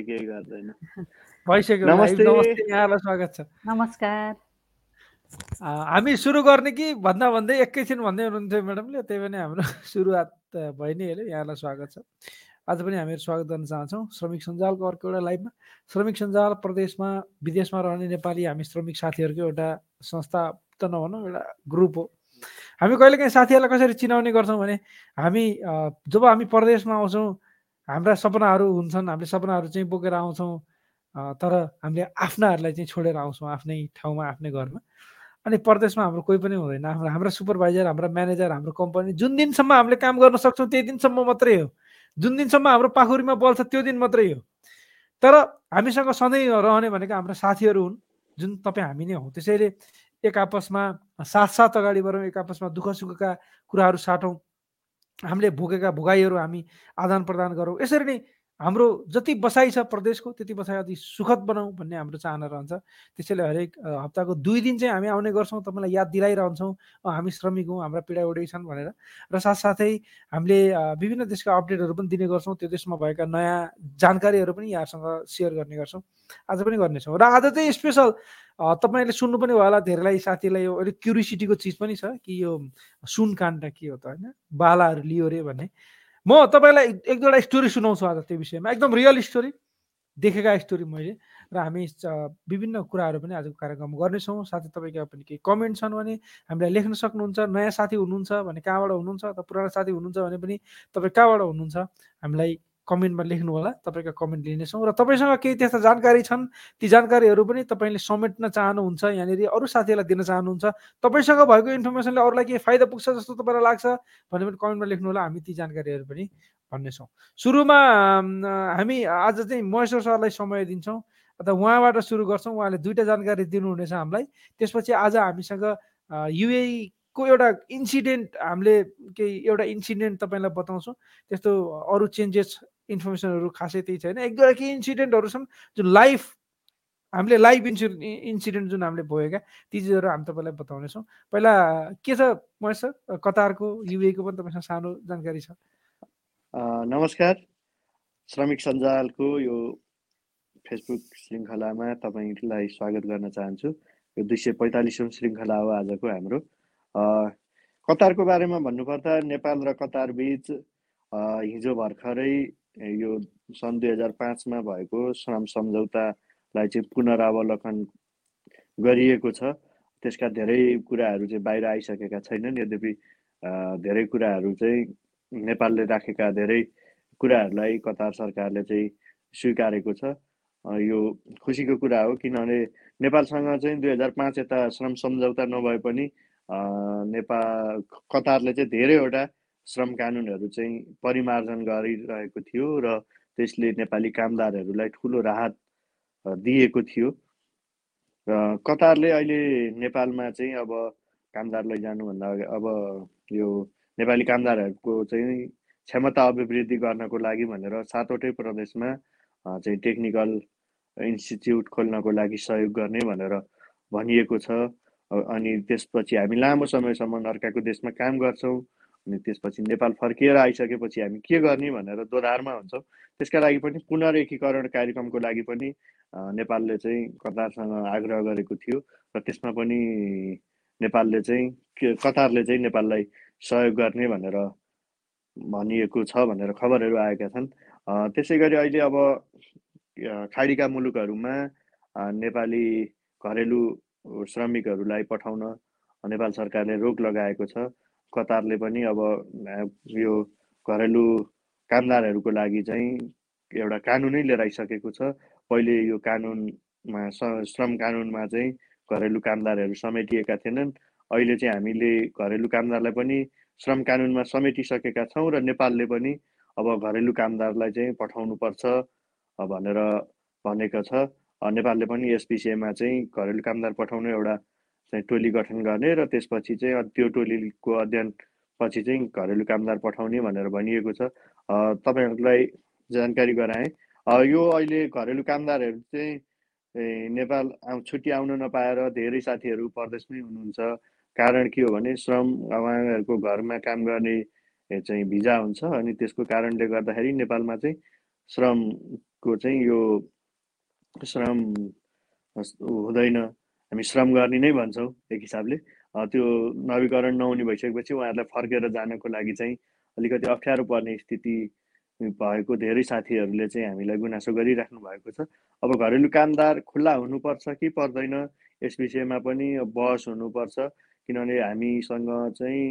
त्यसले केही गर्दैन भइसक्यो नमस्ते। नमस्ते यहाँलाई स्वागत छ नमस्कार हामी सुरु गर्ने कि भन्दा भन्दै एकैछिन भन्दै हुनुहुन्थ्यो म्याडमले त्यही पनि हाम्रो सुरुवात भइ नै हाल्यो यहाँलाई स्वागत छ आज पनि हामीहरू स्वागत गर्न चाहन्छौँ श्रमिक सञ्जालको अर्को एउटा लाइभमा श्रमिक सञ्जाल प्रदेशमा विदेशमा रहने नेपाली हामी श्रमिक साथीहरूको एउटा संस्था त नभनौँ एउटा ग्रुप हो हामी कहिलेकाहीँ साथीहरूलाई कसरी चिनाउने गर्छौँ भने हामी जब हामी प्रदेशमा आउँछौँ हाम्रा सपनाहरू हुन्छन् हामीले सपनाहरू चाहिँ बोकेर आउँछौँ तर हामीले आफ्नाहरूलाई चाहिँ छोडेर आउँछौँ आफ्नै ठाउँमा आफ्नै घरमा। अनि परदेशमा हाम्रो कोही पनि हुँदैन। हाम्रो हाम्रा सुपरभाइजर हाम्रा म्यानेजर हाम्रो कम्पनी जुन दिनसम्म हामीले काम गर्न सक्छौँ त्यही दिनसम्म मात्रै हो। जुन दिनसम्म हाम्रो पाखुरीमा बल्छ त्यो दिन मात्रै हो। तर हामीसँग सधैँ रहने भनेको हाम्रो साथीहरू हुन् जुन तपाईँ हामी नै हौँ। त्यसैले एक आपसमा साथ साथ अगाडि बढौँ एक आपसमा दुःख सुखका कुराहरू साटौँ हामीले भोगेका भोगाइहरू हामी आदान प्रदान गरौँ। यसरी नै हाम्रो जति बसाइ छ प्रदेशको त्यति बसाइ अति सुखद बनाऊ भन्ने हाम्रो चाहना रहन्छ। त्यसैले हरेक हप्ताको दुई दिन चाहिँ हामी आउने गर्छौँ तपाईँलाई याद दिलाइरहन्छौँ हामी श्रमिक हौँ हाम्रा पीडा उडै छन् भनेर। र साथसाथै हामीले विभिन्न देशका अपडेटहरू पनि दिने गर्छौँ त्यो देशमा भएका नयाँ जानकारीहरू पनि यहाँसँग सेयर गर्ने गर्छौँ। आज पनि गर्नेछौँ। र आज चाहिँ स्पेसल तपाईँले सुन्नु पनि भयो होला धेरैलाई साथीलाई यो अलिक क्युरिसिटीको चिज पनि छ कि यो सुन काण्ड के हो त होइन? बालाहरू लियो अरे भन्ने। म तपाईँलाई एक दुईवटा स्टोरी सुनाउँछु आज त्यो विषयमा। एकदम रियल स्टोरी देखेका स्टोरी मैले। र हामी विभिन्न कुराहरू पनि आजको कार्यक्रम गर्नेछौँ। साथै तपाईँका पनि केही कमेन्ट छन् भने हामीलाई लेख्न सक्नुहुन्छ नयाँ साथी हुनुहुन्छ भने कहाँबाट हुनुहुन्छ अथवा पुरानो साथी हुनुहुन्छ भने पनि तपाईँ कहाँबाट हुनुहुन्छ हामीलाई कमेन्टमा लेख्नु होला तपाईँका कमेन्ट लिनेछौँ र तपाईँसँग केही त्यस्ता जानकारी छन् ती जानकारीहरू पनि तपाईँले समेट्न चाहनुहुन्छ यहाँनिर अरू साथीहरूलाई दिन चाहनुहुन्छ तपाईँसँग भएको इन्फर्मेसनले अरूलाई केही फाइदा पुग्छ जस्तो तपाईँलाई लाग्छ भने पनि कमेन्टमा लेख्नु होला हामी ती जानकारीहरू पनि भन्नेछौँ सुरुमा हामी आज चाहिँ महेश्वर सरलाई समय दिन्छौँ अथवा उहाँबाट सुरु गर्छौँ उहाँले दुईवटा जानकारी दिनुहुनेछ हामीलाई त्यसपछि आज हामीसँग युएको एउटा इन्सिडेन्ट हामीले केही एउटा इन्सिडेन्ट तपाईँलाई बताउँछौँ त्यस्तो अरू चेन्जेस इन्फर्मेसनहरू खासै त्यही छैन। एक दुईवटा केही इन्सिडेन्टहरू छन् जुन लाइफ हामीले लाइभ इन्सु इन्सिडेन्ट जुन हामीले भएका ती चिजहरू हामी तपाईँलाई बताउनेछौँ। पहिला के छ महेश सर? कतारको युएको पनि तपाईँसँग सानो जानकारी छ। नमस्कार। श्रमिक सञ्जालको यो फेसबुक श्रृङ्खलामा तपाईँलाई स्वागत गर्न चाहन्छु। यो दुई सय पैँतालिसौँ श्रृङ्खला हो आजको हाम्रो। कतारको बारेमा भन्नुपर्दा नेपाल र कतार बिच हिजो भर्खरै यो सन् दुई हजार पाँचमा भएको श्रम सम्झौतालाई चाहिँ पुनरावलोकन गरिएको छ। त्यसका धेरै कुराहरू चाहिँ बाहिर आइसकेका छैनन्। यद्यपि धेरै कुराहरू चाहिँ नेपालले राखेका धेरै कुराहरूलाई कतार सरकारले चाहिँ स्वीकारेको छ। यो खुसीको कुरा हो किनभने नेपालसँग चाहिँ दुई हजार पाँच यता श्रम सम्झौता नभए पनि नेपाल कतारले चाहिँ धेरैवटा श्रम कानुनहरू चाहिँ परिमार्जन गरिरहेको थियो र त्यसले नेपाली कामदारहरूलाई ठुलो राहत दिएको थियो। र कतारले अहिले नेपालमा चाहिँ अब कामदार लैजानुभन्दा अगा- अब यो नेपाली कामदारहरूको चाहिँ क्षमता अभिवृद्धि गर्नको लागि भनेर सातवटै प्रदेशमा चाहिँ टेक्निकल इन्स्टिच्युट खोल्नको लागि सहयोग गर्ने भनेर भनिएको छ। अनि त्यसपछि हामी लामो समयसम्म अर्काको देशमा काम गर्छौँ। अनि त्यसपछि नेपाल फर्किएर आइसकेपछि हामी के गर्ने भनेर दोधारमा हुन्छौँ। त्यसका लागि पनि पुनरेकीकरण कार्यक्रमको लागि पनि नेपालले चाहिँ कतारसँग आग्रह गरेको थियो र त्यसमा पनि नेपालले चाहिँ कतारले चाहिँ नेपाललाई सहयोग गर्ने भनेर भनिएको छ भनेर खबरहरू आएका छन्। त्यसै गरी अहिले अब खाडीका मुलुकहरूमा नेपाली घरेलु श्रमिकहरूलाई पठाउन नेपाल सरकारले रोक लगाएको छ। कतारले पनि अब यो घरेलु कामदारहरूको लागि चाहिँ एउटा कानुनै लिएर आइसकेको छ। पहिले यो कानुनमा श्रम कानुनमा चाहिँ घरेलु कामदारहरू समेटिएका थिएनन्। अहिले चाहिँ हामीले घरेलु कामदारलाई पनि श्रम कानुनमा समेटिसकेका छौँ र नेपालले पनि अब घरेलु कामदारलाई चाहिँ पठाउनुपर्छ भनेर भनेको छ। नेपालले पनि विषयमा चाहिँ घरेलु कामदार पठाउनु एउटा चाहिँ टोली गठन गर्ने र त्यसपछि चाहिँ त्यो टोलीको अध्ययन पछि चाहिँ घरेलु कामदार पठाउने भनेर भनिएको छ। तपाईँहरूलाई जानकारी गराएँ। यो अहिले घरेलु कामदारहरू चाहिँ नेपाल छुट्टी आउन नपाएर धेरै साथीहरू परदेशमै हुनुहुन्छ। कारण के हो भने श्रम उहाँहरूको घरमा काम गर्ने चाहिँ भिजा हुन्छ अनि त्यसको कारणले गर्दाखेरि नेपालमा चाहिँ श्रम को चाहिँ यो श्रम हुँदैन। हामी श्रम गर्ने नै भन्छौँ एक हिसाबले। त्यो नवीकरण नहुने भइसकेपछि उहाँहरूलाई फर्केर जानको लागि चाहिँ अलिकति अप्ठ्यारो पर्ने स्थिति भएको धेरै साथीहरूले चाहिँ हामीलाई गुनासो गरिराख्नु भएको छ। अब घरेलु कामदार खुल्ला हुनुपर्छ कि पर्दैन यस विषयमा पनि बहस हुनुपर्छ। किनभने हामीसँग चाहिँ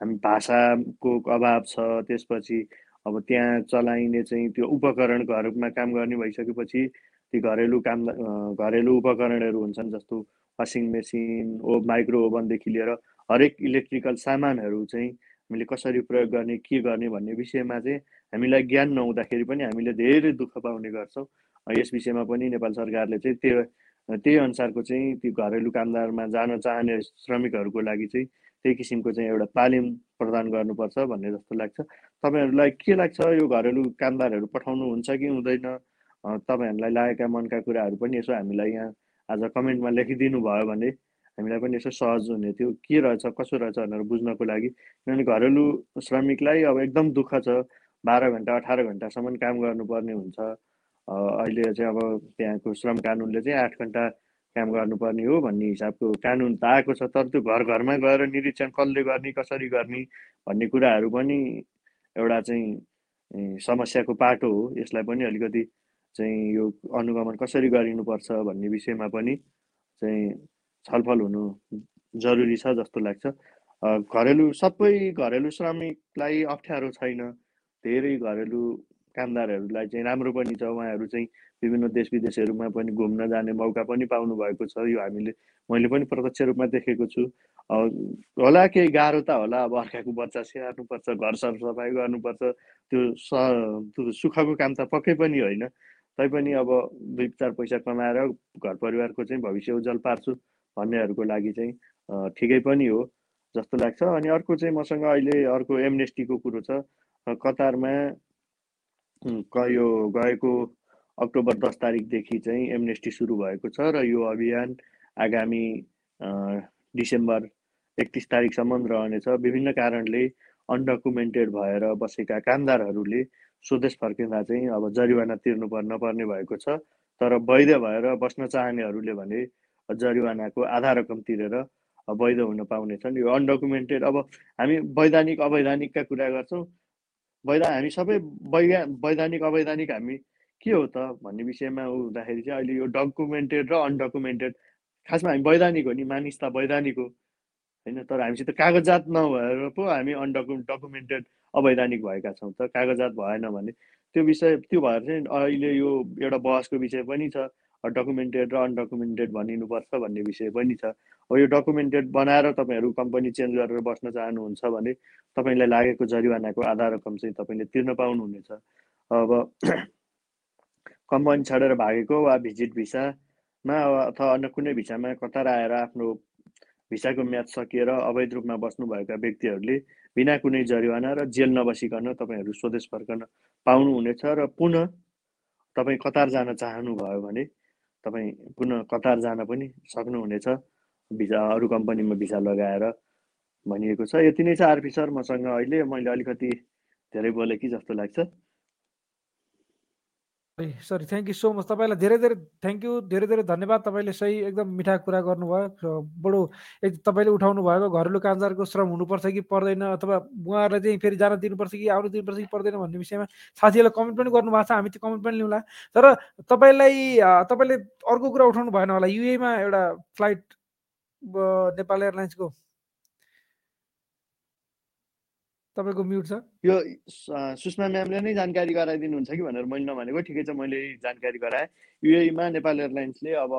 हामी भाषाको अभाव छ। त्यसपछि अब त्यहाँ चलाइने चाहिँ त्यो उपकरण घरमा काम गर्ने भइसकेपछि ती घरेलु काम घरेलु उपकरणहरू हुन्छन् जस्तो वासिङ मेसिन ओ माइक्रो ओभनदेखि लिएर हरेक इलेक्ट्रिकल सामानहरू चाहिँ हामीले कसरी प्रयोग गर्ने के गर्ने भन्ने विषयमा चाहिँ हामीलाई ज्ञान नहुँदाखेरि पनि हामीले धेरै दुःख पाउने गर्छौँ। यस विषयमा पनि नेपाल सरकारले चाहिँ त्यो त्यही अनुसारको चाहिँ त्यो घरेलु कामदारमा जान चाहने श्रमिकहरूको लागि चाहिँ त्यही किसिमको चाहिँ एउटा तालिम प्रदान गर्नुपर्छ भन्ने जस्तो लाग्छ। तपाईँहरूलाई के लाग्छ यो घरेलु कामदारहरू पठाउनुहुन्छ कि हुँदैन? तपाईँहरूलाई लागेका मनका कुराहरू पनि यसो हामीलाई यहाँ आज कमेन्टमा लेखिदिनु भयो भने हामीलाई पनि यसो सहज हुने थियो। के रहेछ कसो रहेछ भनेर बुझ्नको लागि किनभने घरेलु श्रमिकलाई अब एकदम दुःख छ। बाह्र घन्टा अठार घन्टासम्म काम गर्नुपर्ने हुन्छ। अहिले चाहिँ अब त्यहाँको श्रम कानुनले चाहिँ आठ घन्टा काम गर्नुपर्ने हो भन्ने हिसाबको कानुन त आएको छ। तर त्यो घर घरमा गएर निरीक्षण कसले गर्ने कसरी गर्ने भन्ने कुराहरू पनि एउटा चाहिँ समस्याको पाटो हो। यसलाई पनि अलिकति चाहिँ यो अनुगमन कसरी गरिनुपर्छ भन्ने विषयमा पनि चाहिँ छलफल हुनु जरुरी छ जस्तो लाग्छ। घरेलु सबै घरेलु श्रमिकलाई अप्ठ्यारो छैन। धेरै घरेलु कामदारहरूलाई चाहिँ राम्रो पनि छ। उहाँहरू चाहिँ विभिन्न देश विदेशहरूमा पनि घुम्न जाने मौका पनि पाउनु भएको छ। यो हामीले मैले पनि प्रत्यक्ष रूपमा देखेको छु। होला केही गाह्रो त होला। अब अर्काको बच्चा स्याहार्नुपर्छ घर सरसफाइ गर्नुपर्छ। त्यो स सुखको काम त पक्कै पनि होइन। तैपनि अब दुई चार पैसा कमाएर घर परिवारको चाहिँ भविष्य उज्जवल पार्छु भन्नेहरूको लागि चाहिँ ठिकै पनि हो जस्तो लाग्छ। अनि अर्को चाहिँ मसँग अहिले अर्को एमनेस्टीको कुरो छ। कतारमा यो गएको अक्टोबर दस तारिकदेखि चाहिँ एमनेस्टी सुरु भएको छ र यो अभियान आगामी डिसेम्बर एकतिस तारिकसम्म रहनेछ। विभिन्न कारणले अनडकुमेन्टेड भएर बसेका कामदारहरूले स्वदेश फर्किँदा चाहिँ अब जरिवाना तिर्नु पर् नपर्ने भएको छ। तर वैध भएर बस्न चाहनेहरूले भने जरिवानाको आधा रकम तिरेर वैध हुन पाउनेछन् यो अनडकुमेन्टेड अब हामी वैधानिक अवैधानिकका कुरा गर्छौँ। वैधा हामी सबै वैज्ञा वैधानिक अवैधानिक हामी के हो त भन्ने विषयमा हुँदाखेरि चाहिँ अहिले यो डकुमेन्टेड र अनडकुमेन्टेड खासमा हामी वैधानिक हो नि मानिस त वैधानिक हो। होइन तर हामीसित कागजात नभएर पो हामी अनडकु डकुमेन्टेड अवैधानिक भएका छौँ त कागजात भएन भने। त्यो विषय त्यो भएर चाहिँ अहिले यो एउटा बहसको विषय पनि छ डकुमेन्टेड र अनडकुमेन्टेड भनिनुपर्छ भन्ने विषय पनि छ। अब यो डकुमेन्टेड बनाएर तपाईँहरू कम्पनी चेन्ज गरेर बस्न चाहनुहुन्छ भने तपाईँलाई लागेको जरिवानाको आधा रकम चाहिँ तपाईँले तिर्न पाउनुहुनेछ। अब कम्पनी छाडेर भागेको वा भिजिट भिसामा अथवा अन्य कुनै भिसामा कतार आएर आफ्नो भिसाको म्याद सकिएर अवैध रूपमा बस्नुभएका व्यक्तिहरूले बिना कुनै जरिवाना र जेल नबसिकन तपाईँहरू स्वदेश फर्कन पाउनुहुनेछ र पुनः तपाईँ कतार जान चाहनुभयो भने तपाईँ पुनः कतार जान पनि सक्नुहुनेछ। भिसा अरू कम्पनीमा भिसा लगाएर भनिएको छ। यति नै छ आरपी सर मसँग अहिले मैले अलिकति धेरै बोलेँ कि जस्तो लाग्छ। Sorry thank you so much तपाईँलाई धेरै धेरै थ्याङ्क यू धेरै धेरै धन्यवाद तपाईँले सही एकदम मिठा कुरा गर्नुभयो। बडो एक तपाईँले उठाउनु भएको घरेलु कामदारको श्रम हुनुपर्छ कि पर्दैन अथवा उहाँहरूलाई चाहिँ फेरि जान दिनुपर्छ कि आउनु दिनुपर्छ कि पर्दैन भन्ने विषयमा साथीहरूलाई कमेन्ट पनि गर्नुभएको छ हामी त्यो कमेन्ट पनि लिउँला। तर तपाईँलाई तपाईँले अर्को कुरा उठाउनु भएन होला युएमा एउटा फ्लाइट नेपाल एयरलाइन्सको तपाईँको म्युट छ? यो सुषमा म्यामले नै जानकारी गराइदिनुहुन्छ कि भनेर मैले नभनेको। ठिकै छ मैले जानकारी गराएँ। युएमा नेपाल एयरलाइन्सले अब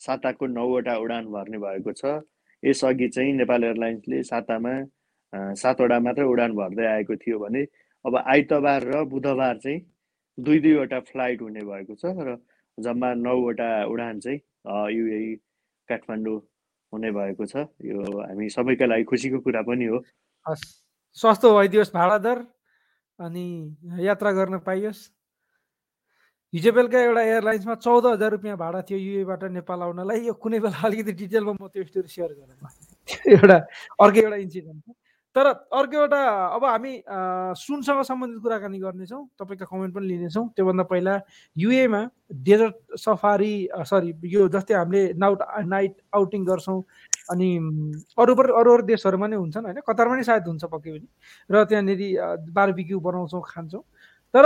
साताको नौवटा उडान भर्ने भएको छ। यसअघि चाहिँ नेपाल एयरलाइन्सले सातामा सातवटा मात्रै उडान भर्दै आएको थियो भने अब आइतबार र बुधबार चाहिँ दुई दुईवटा फ्लाइट हुने भएको छ र जम्मा नौवटा उडान चाहिँ युए काठमाडौँ हुने भएको छ। यो हामी सबैका लागि खुसीको कुरा पनि हो। हस्। सस्तो भइदियोस् भाडा दर अनि यात्रा गर्न पाइयोस्। हिजो बेलुका एउटा एयरलाइन्समा चौध हजार रुपियाँ भाडा थियो युएबाट नेपाल आउनलाई। यो कुनै बेला अलिकति डिटेलमा म त्यो स्टोरी सेयर गरौँ एउटा अर्को एउटा इन्सिडेन्ट तर अर्को एउटा अब हामी सुनसँग सम्बन्धित कुराकानी गर्नेछौँ। तपाईँको कमेन्ट पनि लिनेछौँ। त्योभन्दा पहिला युएमा डेजर्ट सफारी सरी यो जस्तै हामीले नाउट नाइट आउटिङ गर्छौँ। अनि अरू अरू अरू देशहरूमा नै हुन्छन् होइन? कतारमा नै सायद हुन्छ पक्कै पनि। र त्यहाँनिर बारबिक्यू बनाउँछौँ खान्छौँ। तर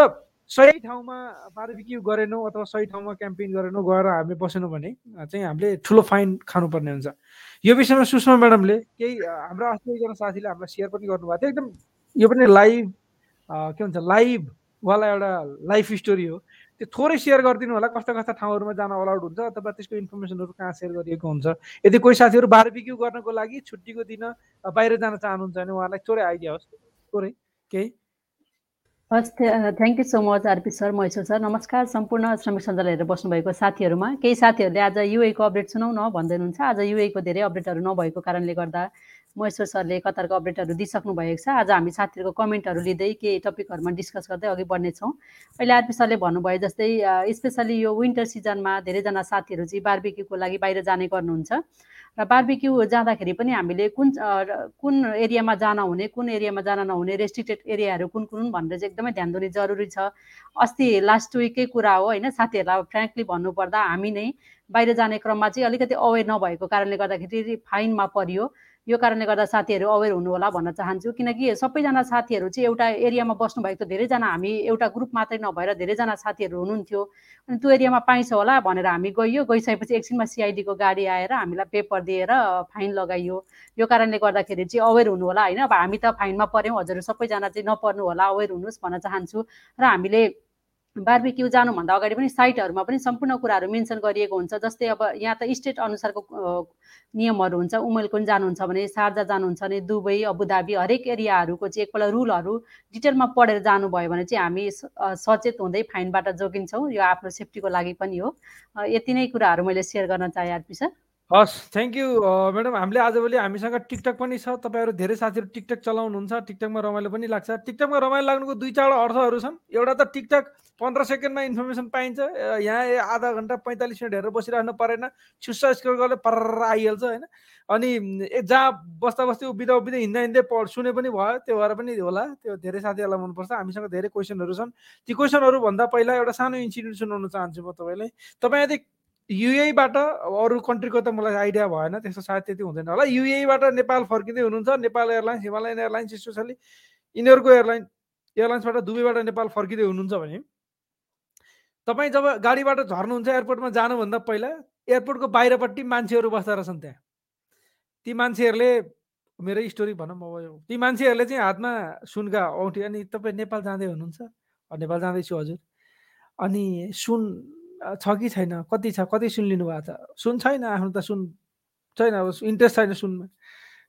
सही ठाउँमा बारबिक्यू गरेनौँ अथवा सही ठाउँमा क्याम्पेन गरेनौँ गएर हामी बसेनौँ भने चाहिँ हामीले ठुलो फाइन खानुपर्ने हुन्छ। यो विषयमा सुषमा म्याडमले केही हाम्रो अस्ति एकजना साथीले हामीलाई सेयर पनि गर्नुभएको थियो। एकदम यो पनि लाइभ के भन्छ लाइभवाला एउटा लाइफ स्टोरी हो। त्यो थोरै सेयर गरिदिनु होला कस्ता कस्ता ठाउँहरूमा जान अलाउड हुन्छ अथवा त्यसको इन्फर्मेसनहरू कहाँ सेयर गरिएको हुन्छ। यदि कोही साथीहरू बारबिक्यू गर्नको लागि छुट्टीको दिन बाहिर जान चाहनुहुन्छ भने उहाँलाई थोरै आइडिया होस्। थोरै केही? हस् thank you so much RP sir Maheshwar sir. नमस्कार सम्पूर्ण श्रमिक सञ्जाल हेरेर बस्नुभएको साथीहरूमा। केही साथीहरूले आज युएको अपडेट सुनाउ न भन्दै हुनुहुन्छ आज युएको धेरै अपडेटहरू नभएको कारणले गर्दा महेश्वर सरले कतारको अपडेटहरू दिइसक्नु भएको छ। आज हामी साथीहरूको कमेन्टहरू लिँदै केही टपिकहरूमा डिस्कस गर्दै अघि बढ्नेछौँ। अहिले आरपी सरले भन्नुभयो जस्तै स्पेसली यो विन्टर सिजनमा धेरैजना साथीहरू चाहिँ बार्बिक्यूको लागि बाहिर जाने गर्नुहुन्छ। र बार्बिक्यू जाँदाखेरि पनि हामीले कुन कुन एरियामा जान हुने कुन एरियामा जान नहुने रेस्ट्रिक्टेड एरियाहरू कुन कुन भनेर चाहिँ एकदमै ध्यान दिने जरुरी छ। अस्ति लास्ट विककै कुरा हो होइन साथीहरूलाई फ्रेङ्कली भन्नुपर्दा हामी नै बाहिर जाने क्रममा चाहिँ अलिकति अवेर नभएको कारणले गर्दाखेरि फाइनमा परियो। यो कारणले गर्दा साथीहरू अवेर हुनु होला भन्न चाहन्छु। किनकि सबैजना साथीहरू चाहिँ एउटा एरियामा बस्नु भएको धेरैजना हामी एउटा ग्रुप मात्रै नभएर धेरैजना साथीहरू हुनुहुन्थ्यो। अनि त्यो एरियामा पाइन्छ होला भनेर हामी गइयो। गइसकेपछि एकछिनमा सिआइडीको गाडी आएर हामीलाई पेपर दिएर फाइन लगाइयो। यो कारणले गर्दाखेरि चाहिँ अवेर हुनु होला होइन? अब हामी त फाइनमा पऱ्यौँ। हजुर सबैजना चाहिँ नपर्नु होला अवेर हुनुहोस् भन्न चाहन्छु। र हामीले बार्बिक्यू जानुभन्दा अगाडि पनि साइटहरूमा पनि सम्पूर्ण कुराहरू मेन्सन गरिएको हुन्छ जस्तै अब यहाँ त स्टेट अनुसारको नियमहरू हुन्छ। उमेलको पनि जानुहुन्छ भने सार्जा जानुहुन्छ भने दुबई अबुधाबी हरेक एरियाहरूको चाहिँ एकपल्ट रुलहरू डिटेलमा पढेर जानुभयो भने चाहिँ हामी सचेत हुँदै फाइनबाट जोगिन्छौँ। यो आफ्नो सेफ्टीको लागि पनि हो। यति नै कुराहरू मैले सेयर गर्न चाहेँ आरपी सर। हस् थ्याङ्क यू म्याडम हामीले आजभोलि हामीसँग टिकटक पनि छ तपाईँहरू धेरै साथीहरू टिकटक चलाउनुहुन्छ टिकटकमा रमाइलो पनि लाग्छ। टिकटकमा रमाइलो लाग्नुको दुई चारवटा अर्थहरू छन्। एउटा त टिकटक पन्ध्र सेकेन्डमा इन्फर्मेसन पाइन्छ यहाँ आधा घन्टा पैँतालिस मिनट हेरेर बसिरहनु परेन छुस्सा स्कोर गरेर पर आइहाल्छ होइन? अनि जहाँ बस्दा बस्दै उभिँदा उभिँदै हिँड्दा हिँड्दै पढ सुने पनि भयो त्यो भएर पनि होला त्यो धेरै साथीहरूलाई मनपर्छ। हामीसँग धेरै क्वेसनहरू छन्। ती क्वेसनहरूभन्दा पहिला एउटा सानो इन्सिडेन्ट सुनाउन चाहन्छु म तपाईँलाई। तपाईँ यदि युएबाट अरू कन्ट्रीको त मलाई आइडिया भएन त्यस्तो सायद त्यति हुँदैन होला। युएबाट नेपाल फर्किँदै हुनुहुन्छ Nepal Airlines Himalayan Airlines especially यिनीहरूको एयरलाइन एयरलाइन्सबाट दुबईबाट नेपाल फर्किँदै हुनुहुन्छ भने तपाईँ जब गाडीबाट झर्नुहुन्छ एयरपोर्टमा जानुभन्दा पहिला एयरपोर्टको बाहिरपट्टि मान्छेहरू बस्दा रहेछन् त्यहाँ। ती मान्छेहरूले मेरो स्टोरी भनौँ अब ती मान्छेहरूले चाहिँ हातमा सुनका औँठी अनि तपाईँ नेपाल जाँदै हुनुहुन्छ। नेपाल जाँदैछु हजुर। अनि सुन छ कि छैन? कति छ? कति सुन लिनु भएको छ? सुन छैन आफ्नो त सुन। छैन अब इन्ट्रेस्ट छैन सुनमा।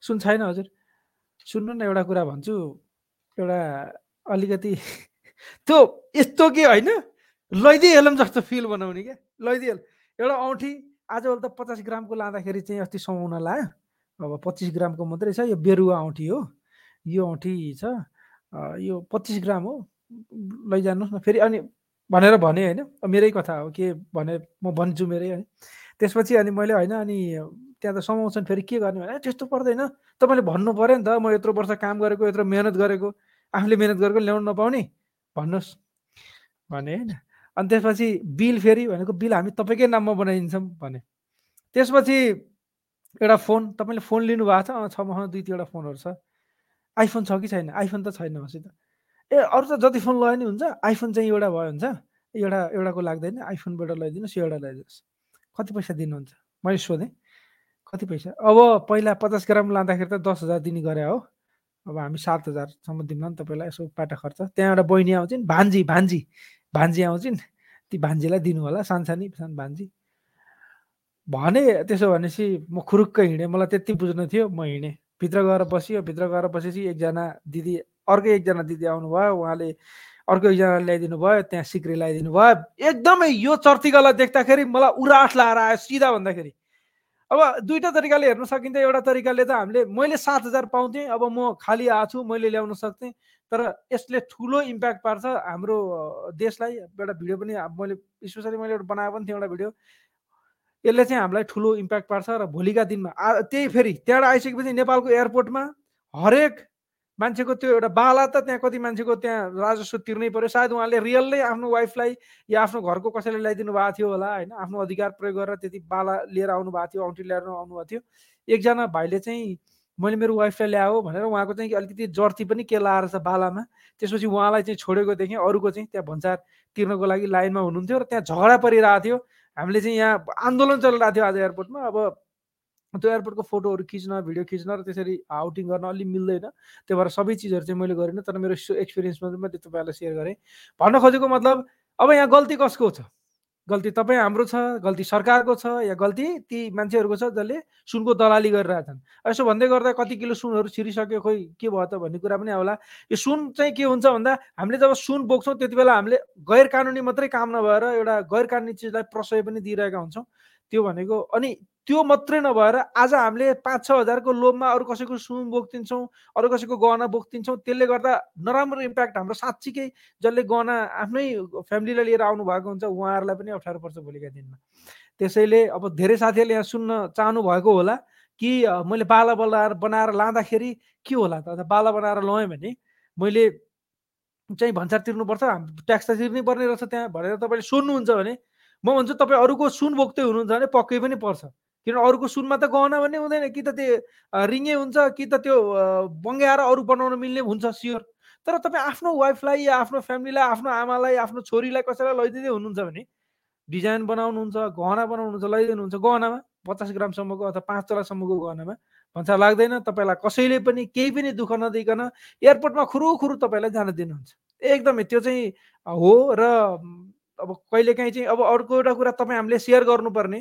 सुन छैन हजुर। सुन्नु न एउटा कुरा भन्छु। एउटा अलिकति त्यो यस्तो के होइन? लैदिइहालौँ जस्तो फिल बनाउने क्या। लैदिइहाल एउटा औँठी आजभोलि त पचास ग्रामको लाँदाखेरि चाहिँ अस्ति समाउन लायो अब पच्चिस ग्रामको मात्रै छ। यो बेरुवा औँठी हो। यो औँठी छ। यो पच्चिस ग्राम हो। लैजानुहोस् न। फेरि अनि भनेर भने होइन। मेरै कथा हो के भने म भन्छु मेरै होइन त्यसपछि अनि मैले होइन अनि त्यहाँ त समाउँछन् फेरि के गर्ने भने त्यस्तो पर्दैन। तपाईँले भन्नु पऱ्यो नि त म यत्रो वर्ष काम गरेको यत्रो मेहनत गरेको आफूले मेहनत गरेको ल्याउनु नपाउने। भन्नुहोस्। भने होइन। अनि त्यसपछि बिल फेरि भनेको बिल हामी तपाईँकै नाममा बनाइदिन्छौँ। भने। त्यसपछि एउटा फोन तपाईँले फोन लिनुभएको छ। छ मसँग दुई तिनवटा फोनहरू छ। आइफोन छ कि छैन? आइफोन त छैन मसित। ए अरू त जति फोन लगायो नि हुन्छ आइफोन चाहिँ एउटा भयो हुन्छ। एउटा एउटाको लाग्दैन आइफोनबाट लगाइदिनुहोस् एउटा लगाइदिनुहोस् कति पैसा दिनुहुन्छ? मैले सोधेँ। कति पैसा? अब पहिला पचास ग्राम लाँदाखेरि त दस हजार दिने गरे हो। अब हामी सात हजारसम्म दिउँला नि तपाईँलाई यसो पाटा खर्च। त्यहाँबाट बहिनी आउँछन् भान्जी भान्जी भान्जी आउँछन्। ती भान्जीलाई दिनु होला सानसानी सानो भान्जी। भने त्यसो भनेपछि म खुरुक्क हिँडेँ। मलाई त्यति बुझ्नु थियो म हिँडेँ। भित्र गएर बसियो भित्र गएर बसेपछि एकजना दिदी अर्कै एकजना दिदी आउनुभयो उहाँले अर्को एकजना ल्याइदिनु भयो त्यहाँ सिक्री ल्याइदिनु भयो। एकदमै यो चर्तिकालाई देख्दाखेरि मलाई उराठ लाएर आयो सिधा भन्दाखेरि। अब दुईवटा तरिकाले हेर्न सकिन्छ एउटा तरिकाले त हामीले मैले सात हजार पाउँथेँ अब म खालि आएको छु मैले ल्याउन सक्थेँ तर यसले ठुलो इम्प्याक्ट पार्छ हाम्रो देशलाई। एउटा भिडियो पनि मैले स्पेसली मैले एउटा बनाएको पनि थिएँ एउटा भिडियो। यसले चाहिँ हामीलाई ठुलो इम्प्याक्ट पार्छ र भोलिका दिनमा त्यही फेरि त्यहाँबाट आइसकेपछि नेपालको एयरपोर्टमा हरेक मान्छेको त्यो एउटा बाला त त्यहाँ कति मान्छेको त्यहाँ राजस्व तिर्नै पर्यो सायद उहाँले रियल्लै आफ्नो वाइफलाई या आफ्नो घरको कसैले ल्याइदिनु भएको थियो होला होइन? आफ्नो अधिकार प्रयोग गरेर त्यति बाला लिएर आउनु भएको थियो औँठी लिएर आउनुभएको थियो। एकजना भाइले चाहिँ मैले मेरो वाइफलाई ल्याऊ भनेर उहाँको चाहिँ अलिकति जर्ती पनि के लाएर छ बालामा। त्यसपछि उहाँलाई चाहिँ छोडेको देखेँ अरूको चाहिँ त्यहाँ भन्सार तिर्नको लागि लाइनमा हुनुहुन्थ्यो र त्यहाँ झगडा परिरहेको थियो। हामीले चाहिँ यहाँ आन्दोलन चलिरहेको थियो आज एयरपोर्टमा। अब त्यो एयरपोर्टको फोटोहरू खिच्न भिडियो खिच्न र त्यसरी आउटिङ गर्न अलि मिल्दैन। त्यो भएर सबै चिजहरू चाहिँ मैले गरिनँ तर मेरो एक्सपिरियन्समा मैले तपाईँहरूलाई सेयर गरेँ। भन्न खोजेको मतलब अब यहाँ गल्ती कसको छ? गल्ती तपाईँ हाम्रो छ गल्ती सरकारको छ या गल्ती ती मान्छेहरूको छ जसले सुनको दलाली गरिरहेछन् यसो भन्दै गर्दा कति किलो सुनहरू छिरिसक्यो खोइ के भयो त भन्ने कुरा पनि होला यो सुन चाहिँ के हुन्छ भन्दा हामीले जब सुन बोक्छौँ त्यति बेला हामीले गैर कानुनी मात्रै काम नभएर एउटा गैर कानुनी चिजलाई प्रशय पनि दिइरहेका हुन्छौँ। त्यो भनेको अनि त्यो मात्रै नभएर आज हामीले पाँच छ हजारको लोभमा अरू कसैको सुन बोकिदिन्छौँ अरू कसैको गहना बोकिदिन्छौँ त्यसले गर्दा नराम्रो इम्प्याक्ट हाम्रो साँच्चीकै जसले गहना आफ्नै फ्यामिलीलाई लिएर आउनु भएको हुन्छ उहाँहरूलाई पनि अप्ठ्यारो पर्छ भोलिका दिनमा। त्यसैले अब धेरै साथीहरूले यहाँ सुन्न चाहनु भएको होला कि मैले बाला बनाएर बनाएर लाँदाखेरि के होला त? बाला बनाएर लगाएँ भने मैले चाहिँ भन्सार तिर्नुपर्छ ट्याक्स त तिर्नै पर्ने रहेछ त्यहाँ भनेर तपाईँले सोध्नुहुन्छ भने म भन्छु तपाईँ अरूको सुन बोक्दै हुनुहुन्छ भने पक्कै पनि पर्छ। किनभने अरूको सुनमा त गहना भन्ने हुँदैन कि त त्यो रिङे हुन्छ कि त त्यो बङ्ग्याएर अरू बनाउन मिल्ने हुन्छ स्योर तर तपाईँ आफ्नो वाइफलाई या आफ्नो फ्यामिलीलाई आफ्नो आमालाई आफ्नो छोरीलाई कसैलाई लैदिँदै हुनुहुन्छ भने डिजाइन बनाउनुहुन्छ गहना बनाउनुहुन्छ लैदिनुहुन्छ गहनामा पचास ग्रामसम्मको अथवा पाँच तलासम्मको गहनामा भन्छ लाग्दैन तपाईँलाई कसैले पनि केही पनि दुःख नदिकन एयरपोर्टमा खुरु खुरु तपाईँलाई जान दिनुहुन्छ। एकदमै त्यो चाहिँ हो र अब कहिलेकाहीँ चाहिँ अब अर्को एउटा कुरा तपाईँ हामीले सेयर गर्नुपर्ने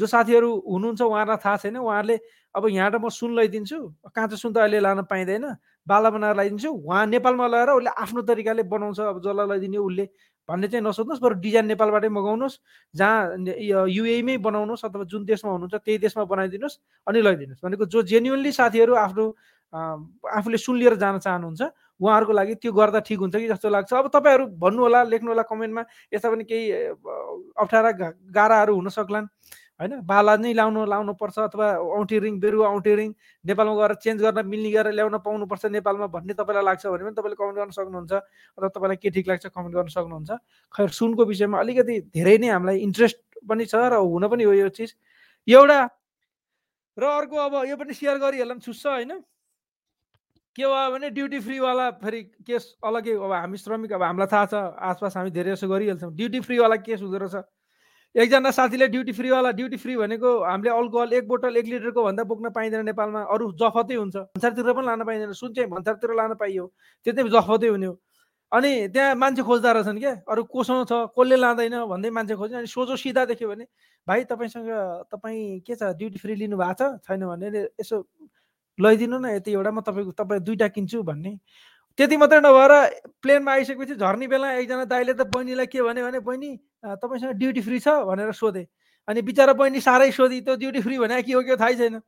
जो साथीहरू हुनुहुन्छ उहाँहरूलाई थाहा छैन उहाँहरूले अब यहाँबाट म सुन लैदिन्छु। काँचो सुन त अहिले लान पाइँदैन। बाला बनाएर लगाइदिन्छु उहाँ नेपालमा लगाएर उसले आफ्नो तरिकाले बनाउँछ। अब जसलाई लगाइदिने उसले। भन्ने चाहिँ नसोध्नुहोस्। बरु डिजाइन नेपालबाटै मगाउनुहोस्। जहाँ युएमै बनाउनुहोस् अथवा जुन देशमा हुनुहुन्छ त्यही देशमा बनाइदिनुहोस् अनि लैदिनुहोस्। भनेको जो जेन्युनली साथीहरू आफ्नो आफूले सुन लिएर जान चाहनुहुन्छ उहाँहरूको लागि त्यो गर्दा ठिक हुन्छ कि जस्तो लाग्छ। अब तपाईँहरू भन्नु होला लेख्नु होला कमेन्टमा। यस्ता पनि केही अप्ठ्यारा गाह्राहरू हुन सक्लान्। होइन? बाला नै लाउनु लाउनु पर्छ अथवा औँठी रिङ बेरुवा औँठी रिङ नेपालमा गएर चेन्ज गर्न मिल्ने गरेर ल्याउन पाउनुपर्छ नेपालमा भन्ने तपाईँलाई लाग्छ भने पनि तपाईँले कमेन्ट गर्न सक्नुहुन्छ अथवा तपाईँलाई के ठिक लाग्छ कमेन्ट गर्न सक्नुहुन्छ। खैर सुनको विषयमा अलिकति धेरै नै हामीलाई इन्ट्रेस्ट पनि छ र हुन पनि हो यो चिज। एउटा र अर्को अब यो पनि सेयर गरिहाल्दा पनि छुस्छ होइन? के भयो भने ड्युटी फ्रीवाला फेरि केस अलग्गै अब हामी श्रमिक अब हामीलाई थाहा छ आसपास हामी धेरै जसो गरिहाल्छौँ। ड्युटी फ्रीवाला केस हुँदो रहेछ। एकजना साथीले ड्युटी फ्रीवाला ड्युटी फ्री भनेको हामीले अल्कोहल एक बोतल एक लिटरको भन्दा बोक्न पाइँदैन नेपालमा। अरू जफतै हुन्छ। भन्सारतिर पनि लान पाइँदैन। सुन चाहिँ भन्सारतिर लान पाइयो। त्यो चाहिँ जफतै हुने हो। अनि त्यहाँ मान्छे खोज्दा रहेछन् क्या। अरू कोसँग छ कसले लाँदैन भन्दै मान्छे खोज्ने अनि सोझो सिधा देख्यो भने भाइ तपाईँसँग तपाईँ के छ? ड्युटी फ्री लिनु भएको छ? छैन भने यसो लैदिनु न। यति एउटा म तपाईँको तपाईँ दुइटा किन्छु भन्ने। त्यति मात्रै नभएर प्लेनमा आइसकेपछि झर्ने बेला एकजना दाइले त बहिनीलाई के भन्यो भने बहिनी तपाईँसँग ड्युटी फ्री छ भनेर सोधेँ। अनि बिचरा बहिनी साह्रै सोधी त्यो ड्युटी फ्री भने के हो क्या थाहै छैन।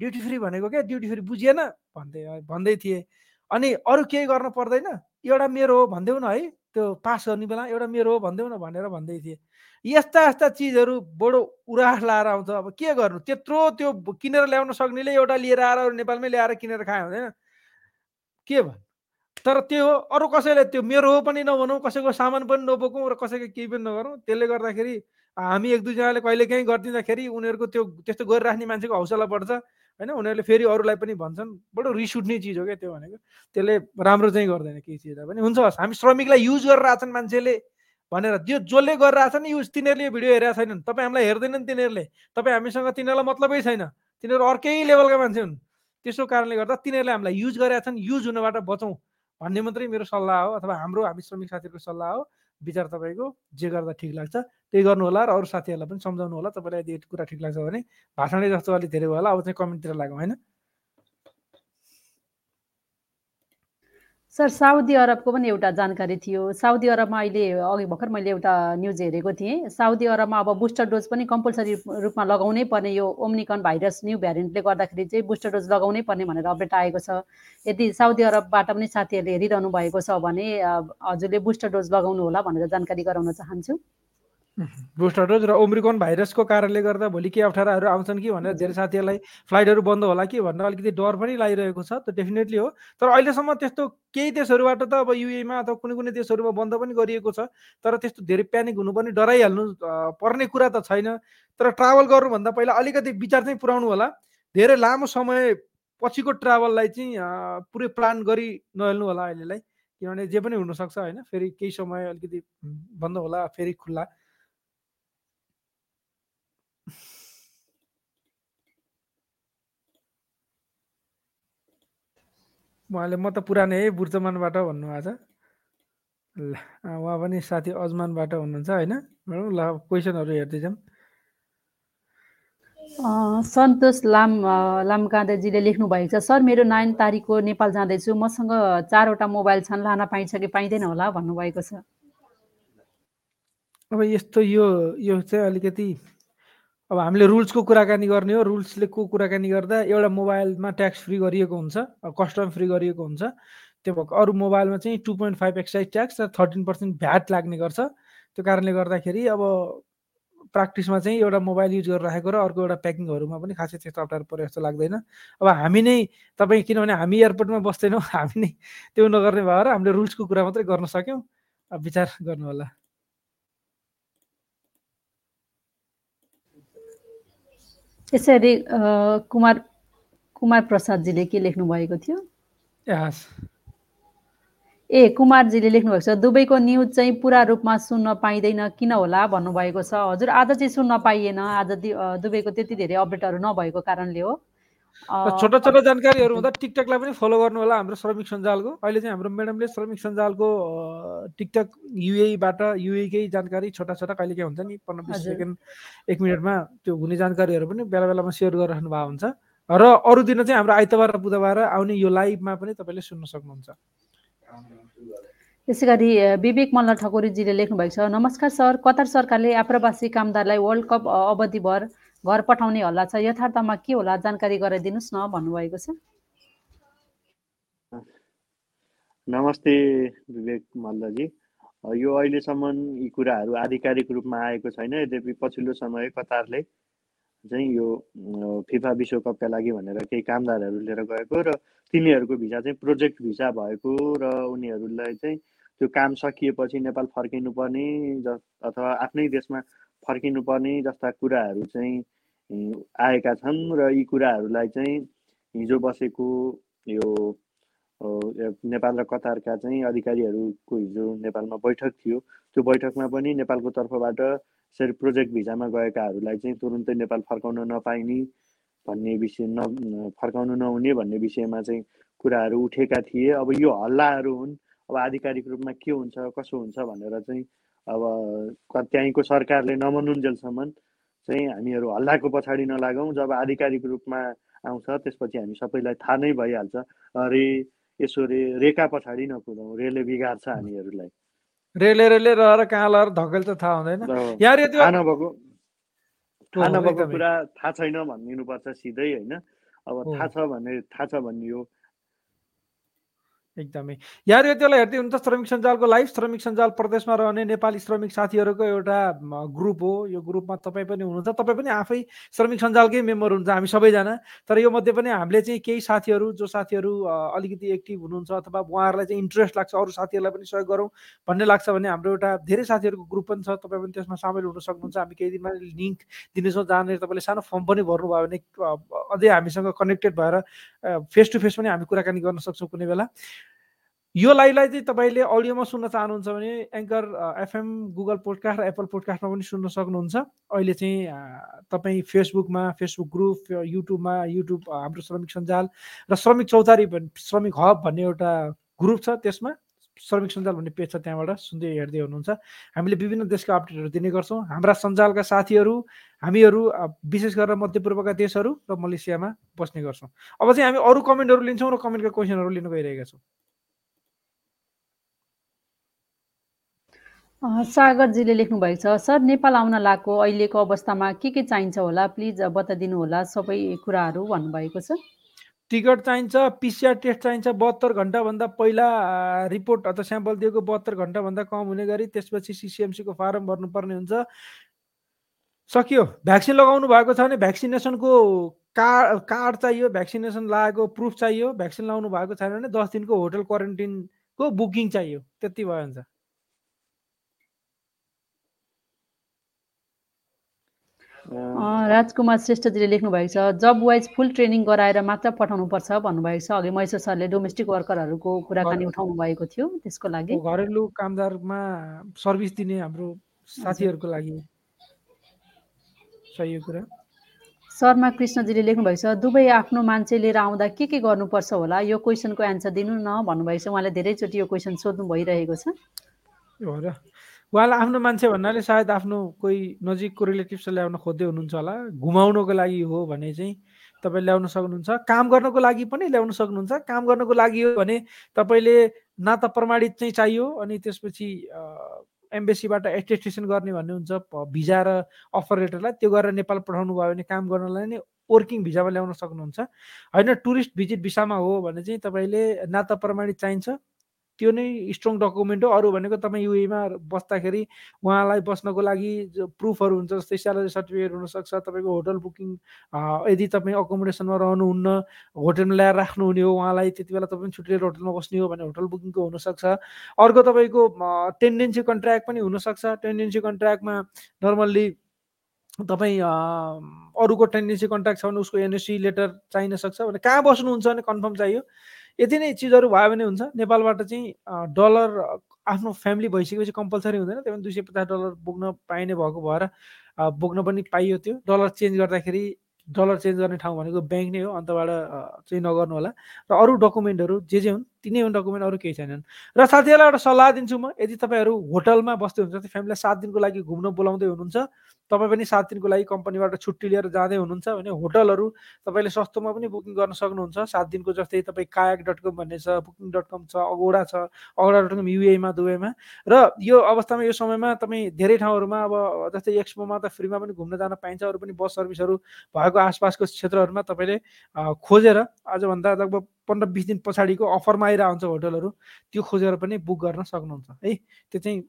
ड्युटी फ्री भनेको क्या ड्युटी फ्री बुझिएन? भन्दै भन्दै थिएँ। अनि अरू केही गर्न पर्दैन? एउटा मेरो हो भनिदेऊ न है त्यो पास गर्ने बेला एउटा मेरो हो भनिदेऊ न भनेर भन्दै थिएँ। यस्ता यस्ता चिजहरू बडो उरास लाएर आउँछ। अब के गर्नु? त्यत्रो त्यो किनेर ल्याउन सक्नेले एउटा लिएर आएर नेपालमै ल्याएर किनेर खायो हुँदैन। के भन्नु? तर त्यो हो अरू कसैले त्यो मेरो हो पनि नभनौँ कसैको सामान पनि नबोकौँ र कसैको केही पनि नगरौँ त्यसले गर्दाखेरि हामी एक दुईजनाले कहिले काहीँ गरिदिँदाखेरि उनीहरूको त्यो त्यस्तो गरिराख्ने मान्छेको हौसला बढ्छ। होइन उनीहरूले फेरि अरूलाई पनि भन्छन्। बडो रिस उठ्ने चिज हो क्या त्यो भनेको। त्यसले राम्रो चाहिँ गर्दैन केही चिजलाई पनि। हुन्छ हामी श्रमिकलाई युज गरेर मान्छेले भनेर। त्यो जसले गरेर आछन् युज तिनीहरूले भिडियो हेरेका छैनन्। तपाईँ हामीलाई हेर्दैनन् तिनीहरूले। तपाईँ हामीसँग तिनीहरूलाई मतलबै छैन। तिनीहरू अर्कै लेभलका मान्छे हुन्। त्यसो कारणले गर्दा तिनीहरूले हामीलाई युज गरेका छन्। युज हुनबाट बचौँ। भन्ने मात्रै मेरो सल्लाह हो अथवा हाम्रो हामी श्रमिक साथीहरूको सल्लाह हो। विचार तपाईँको जे गर्दा ठिक लाग्छ त्यही गर्नु होला र अरू साथीहरूलाई पनि सम्झाउनु होला तपाईँलाई यदि कुरा ठिक लाग्छ भने भाषणै जस्तो अलिक धेरै होला। अब चाहिँ कमेन्टतिर लागौँ होइन? सर साउदी अरबको पनि एउटा जानकारी थियो। साउदी अरबमा अहिले अघि भर्खर मैले एउटा न्युज हेरेको थिएँ। साउदी अरबमा अब बुस्टर डोज पनि कम्पलसरी रूपमा लगाउनै पर्ने यो ओम्निकन भाइरस न्यू भ्यारिएन्टले गर्दाखेरि चाहिँ बुस्टर डोज लगाउनै पर्ने भनेर अपडेट आएको छ। यदि साउदी अरबबाट पनि साथीहरूले हेरिरहनु भएको छ भने हजुरले बुस्टर डोज लगाउनु होला भनेर जानकारी गराउन चाहन्छु। बुस्टर र ओम्रिकोन भाइरसको कारणले गर्दा भोलि के अप्ठ्याराहरू आउँछन् कि भनेर धेरै साथीहरूलाई फ्लाइटहरू बन्द होला कि भनेर अलिकति डर पनि लागिरहेको छ त्यो डेफिनेटली हो। तर अहिलेसम्म त्यस्तो केही देशहरूबाट त अब युएमा अथवा कुनै कुनै देशहरूमा बन्द पनि गरिएको छ तर त्यस्तो धेरै प्यानिक हुनुपर्ने डराइहाल्नु पर्ने कुरा त छैन। तर ट्राभल गर्नुभन्दा पहिला अलिकति विचार चाहिँ पुऱ्याउनु होला। धेरै लामो समय पछिको ट्राभललाई चाहिँ पुरै प्लान गरी नहेल्नु होला अहिलेलाई। किनभने जे पनि हुनसक्छ होइन फेरि केही समय अलिकति बन्द होला फेरि खुल्ला। उहाँले म त पुरानै है बुर्चमानबाट भन्नुभएको छ। ल उहाँ पनि साथी अजमानबाट हुनुहुन्छ होइन? ल क्वेसनहरू हेर्दैछौँ। सन्तोष लाम लामकाँदेजीले लेख्नु भएको छ सर मेरो नाइन तारिकको नेपाल जाँदैछु। मसँग चारवटा मोबाइल छन्। लान पाइन्छ कि पाइँदैन होला? भन्नुभएको छ। अब यस्तो यो यो चाहिँ अलिकति अब हामीले रुल्सको कुराकानी गर्ने हो। रुल्सले को कुराकानी गर्दा एउटा मोबाइलमा ट्याक्स फ्री गरिएको हुन्छ कस्टम फ्री गरिएको हुन्छ। त्यो भएको अरू मोबाइलमा चाहिँ two point five excise tax र थर्टिन पर्सेन्ट भ्याट लाग्ने गर्छ। त्यो कारणले गर्दाखेरि अब प्र्याक्टिसमा चाहिँ एउटा मोबाइल युज गरेर राखेको र अर्को एउटा प्याकिङहरूमा पनि खासै त्यस्तो अप्ठ्यारो परे जस्तो लाग्दैन। अब हामी नै तपाईँ किनभने हामी एयरपोर्टमा बस्दैनौँ हामी नै त्यो नगर्ने भएर हामीले रुल्सको कुरा मात्रै गर्न सक्यौँ। विचार गर्नु होला यसरी कुमार कुमार प्रसादजीले के लेख्नु भएको थियो ए कुमारजीले लेख्नुभएको छ दुबईको न्युज चाहिँ पुरा रूपमा सुन्न पाइँदैन किन होला भन्नुभएको छ। हजुर आज चाहिँ सुन्न पाइएन। आज दुबईको त्यति धेरै अपडेटहरू नभएको कारणले हो। छोटा छोटा जानकारीहरू हुँदा टिकटकलाई पनि फलो गर्नु होला हाम्रो श्रमिक सञ्जालको। अहिले चाहिँ हाम्रो म्याडमले श्रमिक सञ्जालको टिकटक युएबाट युएकै जानकारी छोटा छोटा कहिले के हुन्छ नि पन्ध्र बिस सेकेन्ड एक मिनटमा त्यो हुने जानकारीहरू पनि बेला बेलामा सेयर गरिराख्नु भएको हुन्छ। र अरू दिन चाहिँ हाम्रो आइतबार र बुधबार आउने यो लाइभमा पनि तपाईँले सुन्न सक्नुहुन्छ। त्यसै गरी विवेक मल्ल ठकुरीजीले लेख्नु भएको छ नमस्कार सर कतार सरकारले आप्रवासी कामदारलाई वर्ल्ड कप अवधिभर घर पठाउने हल्ला छ यथार्थमा के होला? जानकारी गराइदिनुहोस् न भन्नुभएको छ। नमस्ते विवेक मल्लजी। यो अहिलेसम्म यी कुराहरू आधिकारिक रूपमा आएको छैन। यद्यपि पछिल्लो समय कतारले चाहिँ यो फिफा विश्वकपका लागि भनेर केही कामदारहरू लिएर गएको र तिनीहरूको भिसा चाहिँ प्रोजेक्ट भिसा भएको र उनीहरूलाई चाहिँ त्यो काम सकिएपछि नेपाल फर्किनु पर्ने अथवा आफ्नै देशमा फर्किनु पर्ने जस्ता कुराहरू चाहिँ आएका छन् र यी कुराहरूलाई चाहिँ हिजो बसेको यो नेपाल र कतारका चाहिँ अधिकारीहरूको हिजो नेपालमा बैठक थियो। त्यो बैठकमा पनि नेपालको तर्फबाट यसरी प्रोजेक्ट भिजामा गएकाहरूलाई चाहिँ तुरुन्तै नेपाल फर्काउन नपाइने भन्ने विषय न फर्काउनु नहुने भन्ने विषयमा चाहिँ कुराहरू उठेका थिए। अब यो हल्लाहरू हुन्। अब आधिकारिक रूपमा के हुन्छ कसो हुन्छ भनेर चाहिँ अब त्यहीँको सरकारले नमनुन्जेलसम्म चाहिँ हामीहरू हल्लाको पछाडि नलागौँ। जब आधिकारिक रूपमा आउँछ त्यसपछि हामी सबैलाई थाहा नै भइहाल्छ। रे यसो रे रेका पछाडि नकुदौँ रेले बिगार्छ हामीहरूलाई। रेले रेले रहेर कहाँ लगाएर धकेल्छ थाहा हुँदैन। थाहा नभएको थाहा नभएको कुरा थाहा छैन भनिदिनुपर्छ सिधै होइन? अब थाहा छ भने थाहा छ भनियो। एकदमै। यहाँ यतिलाई हेर्दै हुनुहुन्छ श्रमिक सञ्जालको लाइभ श्रमिक सञ्जाल प्रदेशमा रहने नेपाली श्रमिक साथीहरूको एउटा ग्रुप हो। यो ग्रुपमा तपाईँ पनि हुनुहुन्छ। तपाईँ पनि आफै श्रमिक सञ्जालकै मेम्बर हुनुहुन्छ हामी सबैजना। तर यो मध्ये पनि हामीले चाहिँ केही साथीहरू जो साथीहरू अलिकति एक्टिभ हुनुहुन्छ अथवा उहाँहरूलाई चाहिँ इन्ट्रेस्ट लाग्छ अरू साथीहरूलाई पनि सहयोग गरौँ भन्ने लाग्छ भने हाम्रो एउटा धेरै साथीहरूको ग्रुप पनि छ। तपाईँ पनि त्यसमा सामेल हुन सक्नुहुन्छ। हामी केही दिनमा लिङ्क दिनेछौँ। जहाँनिर तपाईँले सानो फर्म पनि भर्नुभयो भने अझै हामीसँग कनेक्टेड भएर फेस टु फेस पनि हामी कुराकानी गर्न सक्छौँ कुनै बेला। यो लाइभलाई चाहिँ तपाईँले अडियोमा सुन्न चाहनुहुन्छ भने एङ्कर एफएम गुगल पोडकास्ट र एप्पल पोडकास्टमा पनि सुन्न सक्नुहुन्छ। अहिले चाहिँ तपाईँ फेसबुकमा फेसबुक ग्रुप युट्युबमा युट्युब हाम्रो श्रमिक सञ्जाल र श्रमिक चौतारी श्रमिक हब भन्ने एउटा ग्रुप छ त्यसमा। श्रमिक सञ्जाल भन्ने पेज छ त्यहाँबाट सुन्दै हेर्दै हुनुहुन्छ। हामीले विभिन्न देशका अपडेटहरू दिने गर्छौँ। हाम्रा सञ्जालका साथीहरू हामीहरू विशेष गरेर मध्यपूर्वका देशहरू र मलेसियामा बस्ने गर्छौँ। अब चाहिँ हामी अरू कमेन्टहरू लिन्छौँ र कमेन्टका क्वेसनहरू लिन गइरहेका छौँ। सागरजीले लेख्नु भएको छ सर नेपाल आउन लागेको अहिलेको अवस्थामा के के चाहिन्छ होला? प्लिज बताइदिनु होला सबै कुराहरू भन्नुभएको छ। टिकट चाहिन्छ पिसिआर टेस्ट चाहिन्छ बहत्तर घन्टाभन्दा पहिला रिपोर्ट अथवा स्याम्पल दिएको बहत्तर घन्टाभन्दा कम हुने गरी त्यसपछि सिसिएमसीको फारम भर्नुपर्ने हुन्छ। सकियो। भ्याक्सिन लगाउनु भएको छ भने भ्याक्सिनेसनको कार्ड कार्ड चाहियो भ्याक्सिनेसन लगाएको प्रुफ चाहियो भ्याक्सिन लगाउनु भएको छैन भने दस दिनको होटल क्वारेन्टिनको बुकिङ चाहियो। त्यति भयो हुन्छ। राजकुमार श्रेष्ठजीले लेख्नु भएको छ जब वाइज फुल ट्रेनिङ गराएर मात्र पठाउनु पर्छ भन्नुभएको छ। अघि महेश्वर सरले डोमेस्टिक वर्करहरूको कुराकानी उठाउनु भएको थियो त्यसको लागि। घरेलु कामदारमा सर्भिस दिने हाम्रो साथीहरूको लागि सही कुरा। शर्मा कृष्णजीले लेख्नु भएको छ दुवै आफ्नो मान्छे लिएर आउँदा के के गर्नुपर्छ होला? यो क्वेसनको एन्सर दिनु न भन्नुभएको छ। उहाँले धेरैचोटि यो क्वेसन सोध्नु भइरहेको छ। उहाँलाई आफ्नो मान्छे भन्नाले सायद आफ्नो कोही नजिकको रिलेटिभ्सलाई ल्याउन खोज्दै हुनुहुन्छ होला। घुमाउनको लागि हो भने चाहिँ तपाईँ ल्याउन सक्नुहुन्छ। काम गर्नको लागि पनि ल्याउन सक्नुहुन्छ। काम गर्नको लागि हो भने तपाईँले नाता प्रमाणित चाहिँ चाहियो अनि त्यसपछि एम्बेसीबाट एटेस्टेसन गर्ने भन्ने हुन्छ भिजा र अफर लेटरलाई त्यो गरेर नेपाल पठाउनु भयो भने काम गर्नलाई नै वर्किङ भिजामा ल्याउन सक्नुहुन्छ। होइन टुरिस्ट भिजिट भिसामा हो भने चाहिँ तपाईँले नाता प्रमाणित चाहिन्छ। त्यो नै स्ट्रङ डकुमेन्ट हो। अरू भनेको तपाईँ युएमा बस्दाखेरि उहाँलाई बस्नको लागि प्रुफहरू हुन्छ जस्तै स्यालेरी सर्टिफिकेट हुनसक्छ तपाईँको होटल बुकिङ यदि तपाईँ अकोमोडेसनमा रहनुहुन्न होटलमा ल्याएर राख्नुहुने हो उहाँलाई त्यति बेला तपाईँ छुट्टिएर होटलमा बस्ने हो भने होटल बुकिङको हुनसक्छ। अर्को तपाईँको टेन्डेन्सी कन्ट्र्याक्ट पनि हुनसक्छ। टेन्डेन्सी कन्ट्र्याक्टमा नर्मल्ली तपाईँ अरूको टेन्डेन्सी कन्ट्र्याक्ट छ भने उसको एनएससी लेटर चाहिन सक्छ। भने कहाँ बस्नुहुन्छ भने कन्फर्म चाहियो। यति नै चिजहरू भयो भने हुन्छ। नेपालबाट चाहिँ डलर आफ्नो फ्यामिली भइसकेपछि कम्पलसरी हुँदैन। त्यही दुई सय पचास डलर बोक्न पाइने भएको भएर बोक्न पनि पाइयो त्यो। डलर चेन्ज गर्दाखेरि डलर चेन्ज गर्ने ठाउँ भनेको ब्याङ्क नै हो। अन्तबाट चाहिँ नगर्नु होला। र अरू डकुमेन्टहरू जे जे हुन् तिनै हुन् डकुमेन्ट अरू केही छैनन्। र साथीहरूलाई एउटा सल्लाह दिन्छु म यदि तपाईँहरू होटलमा बस्दै हुनुहुन्छ फ्यामिलीलाई सात दिनको लागि घुम्न बोलाउँदै हुनुहुन्छ तपाईँ पनि सात दिनको लागि कम्पनीबाट छुट्टी लिएर जाँदै हुनुहुन्छ भने होटलहरू तपाईँले सस्तोमा पनि बुकिङ गर्न सक्नुहुन्छ। सात दिनको जस्तै तपाईँ कायक डट कम भन्ने छ बुकिङ डट कम छ अगोडा छ अगोडा डट कम युएमा दुबईमा। र यो अवस्थामा यो समयमा तपाईँ धेरै ठाउँहरूमा अब जस्तै एक्सपोमा त फ्रीमा पनि घुम्न जान पाइन्छ अरू पनि बस सर्भिसहरू भएको आसपासको क्षेत्रहरूमा तपाईँले खोजेर आजभन्दा लगभग पन्ध्र बिस दिन पछाडिको अफरमा आइरहेको हुन्छ होटलहरू त्यो खोजेर पनि बुक गर्न सक्नुहुन्छ। है त्यो चाहिँ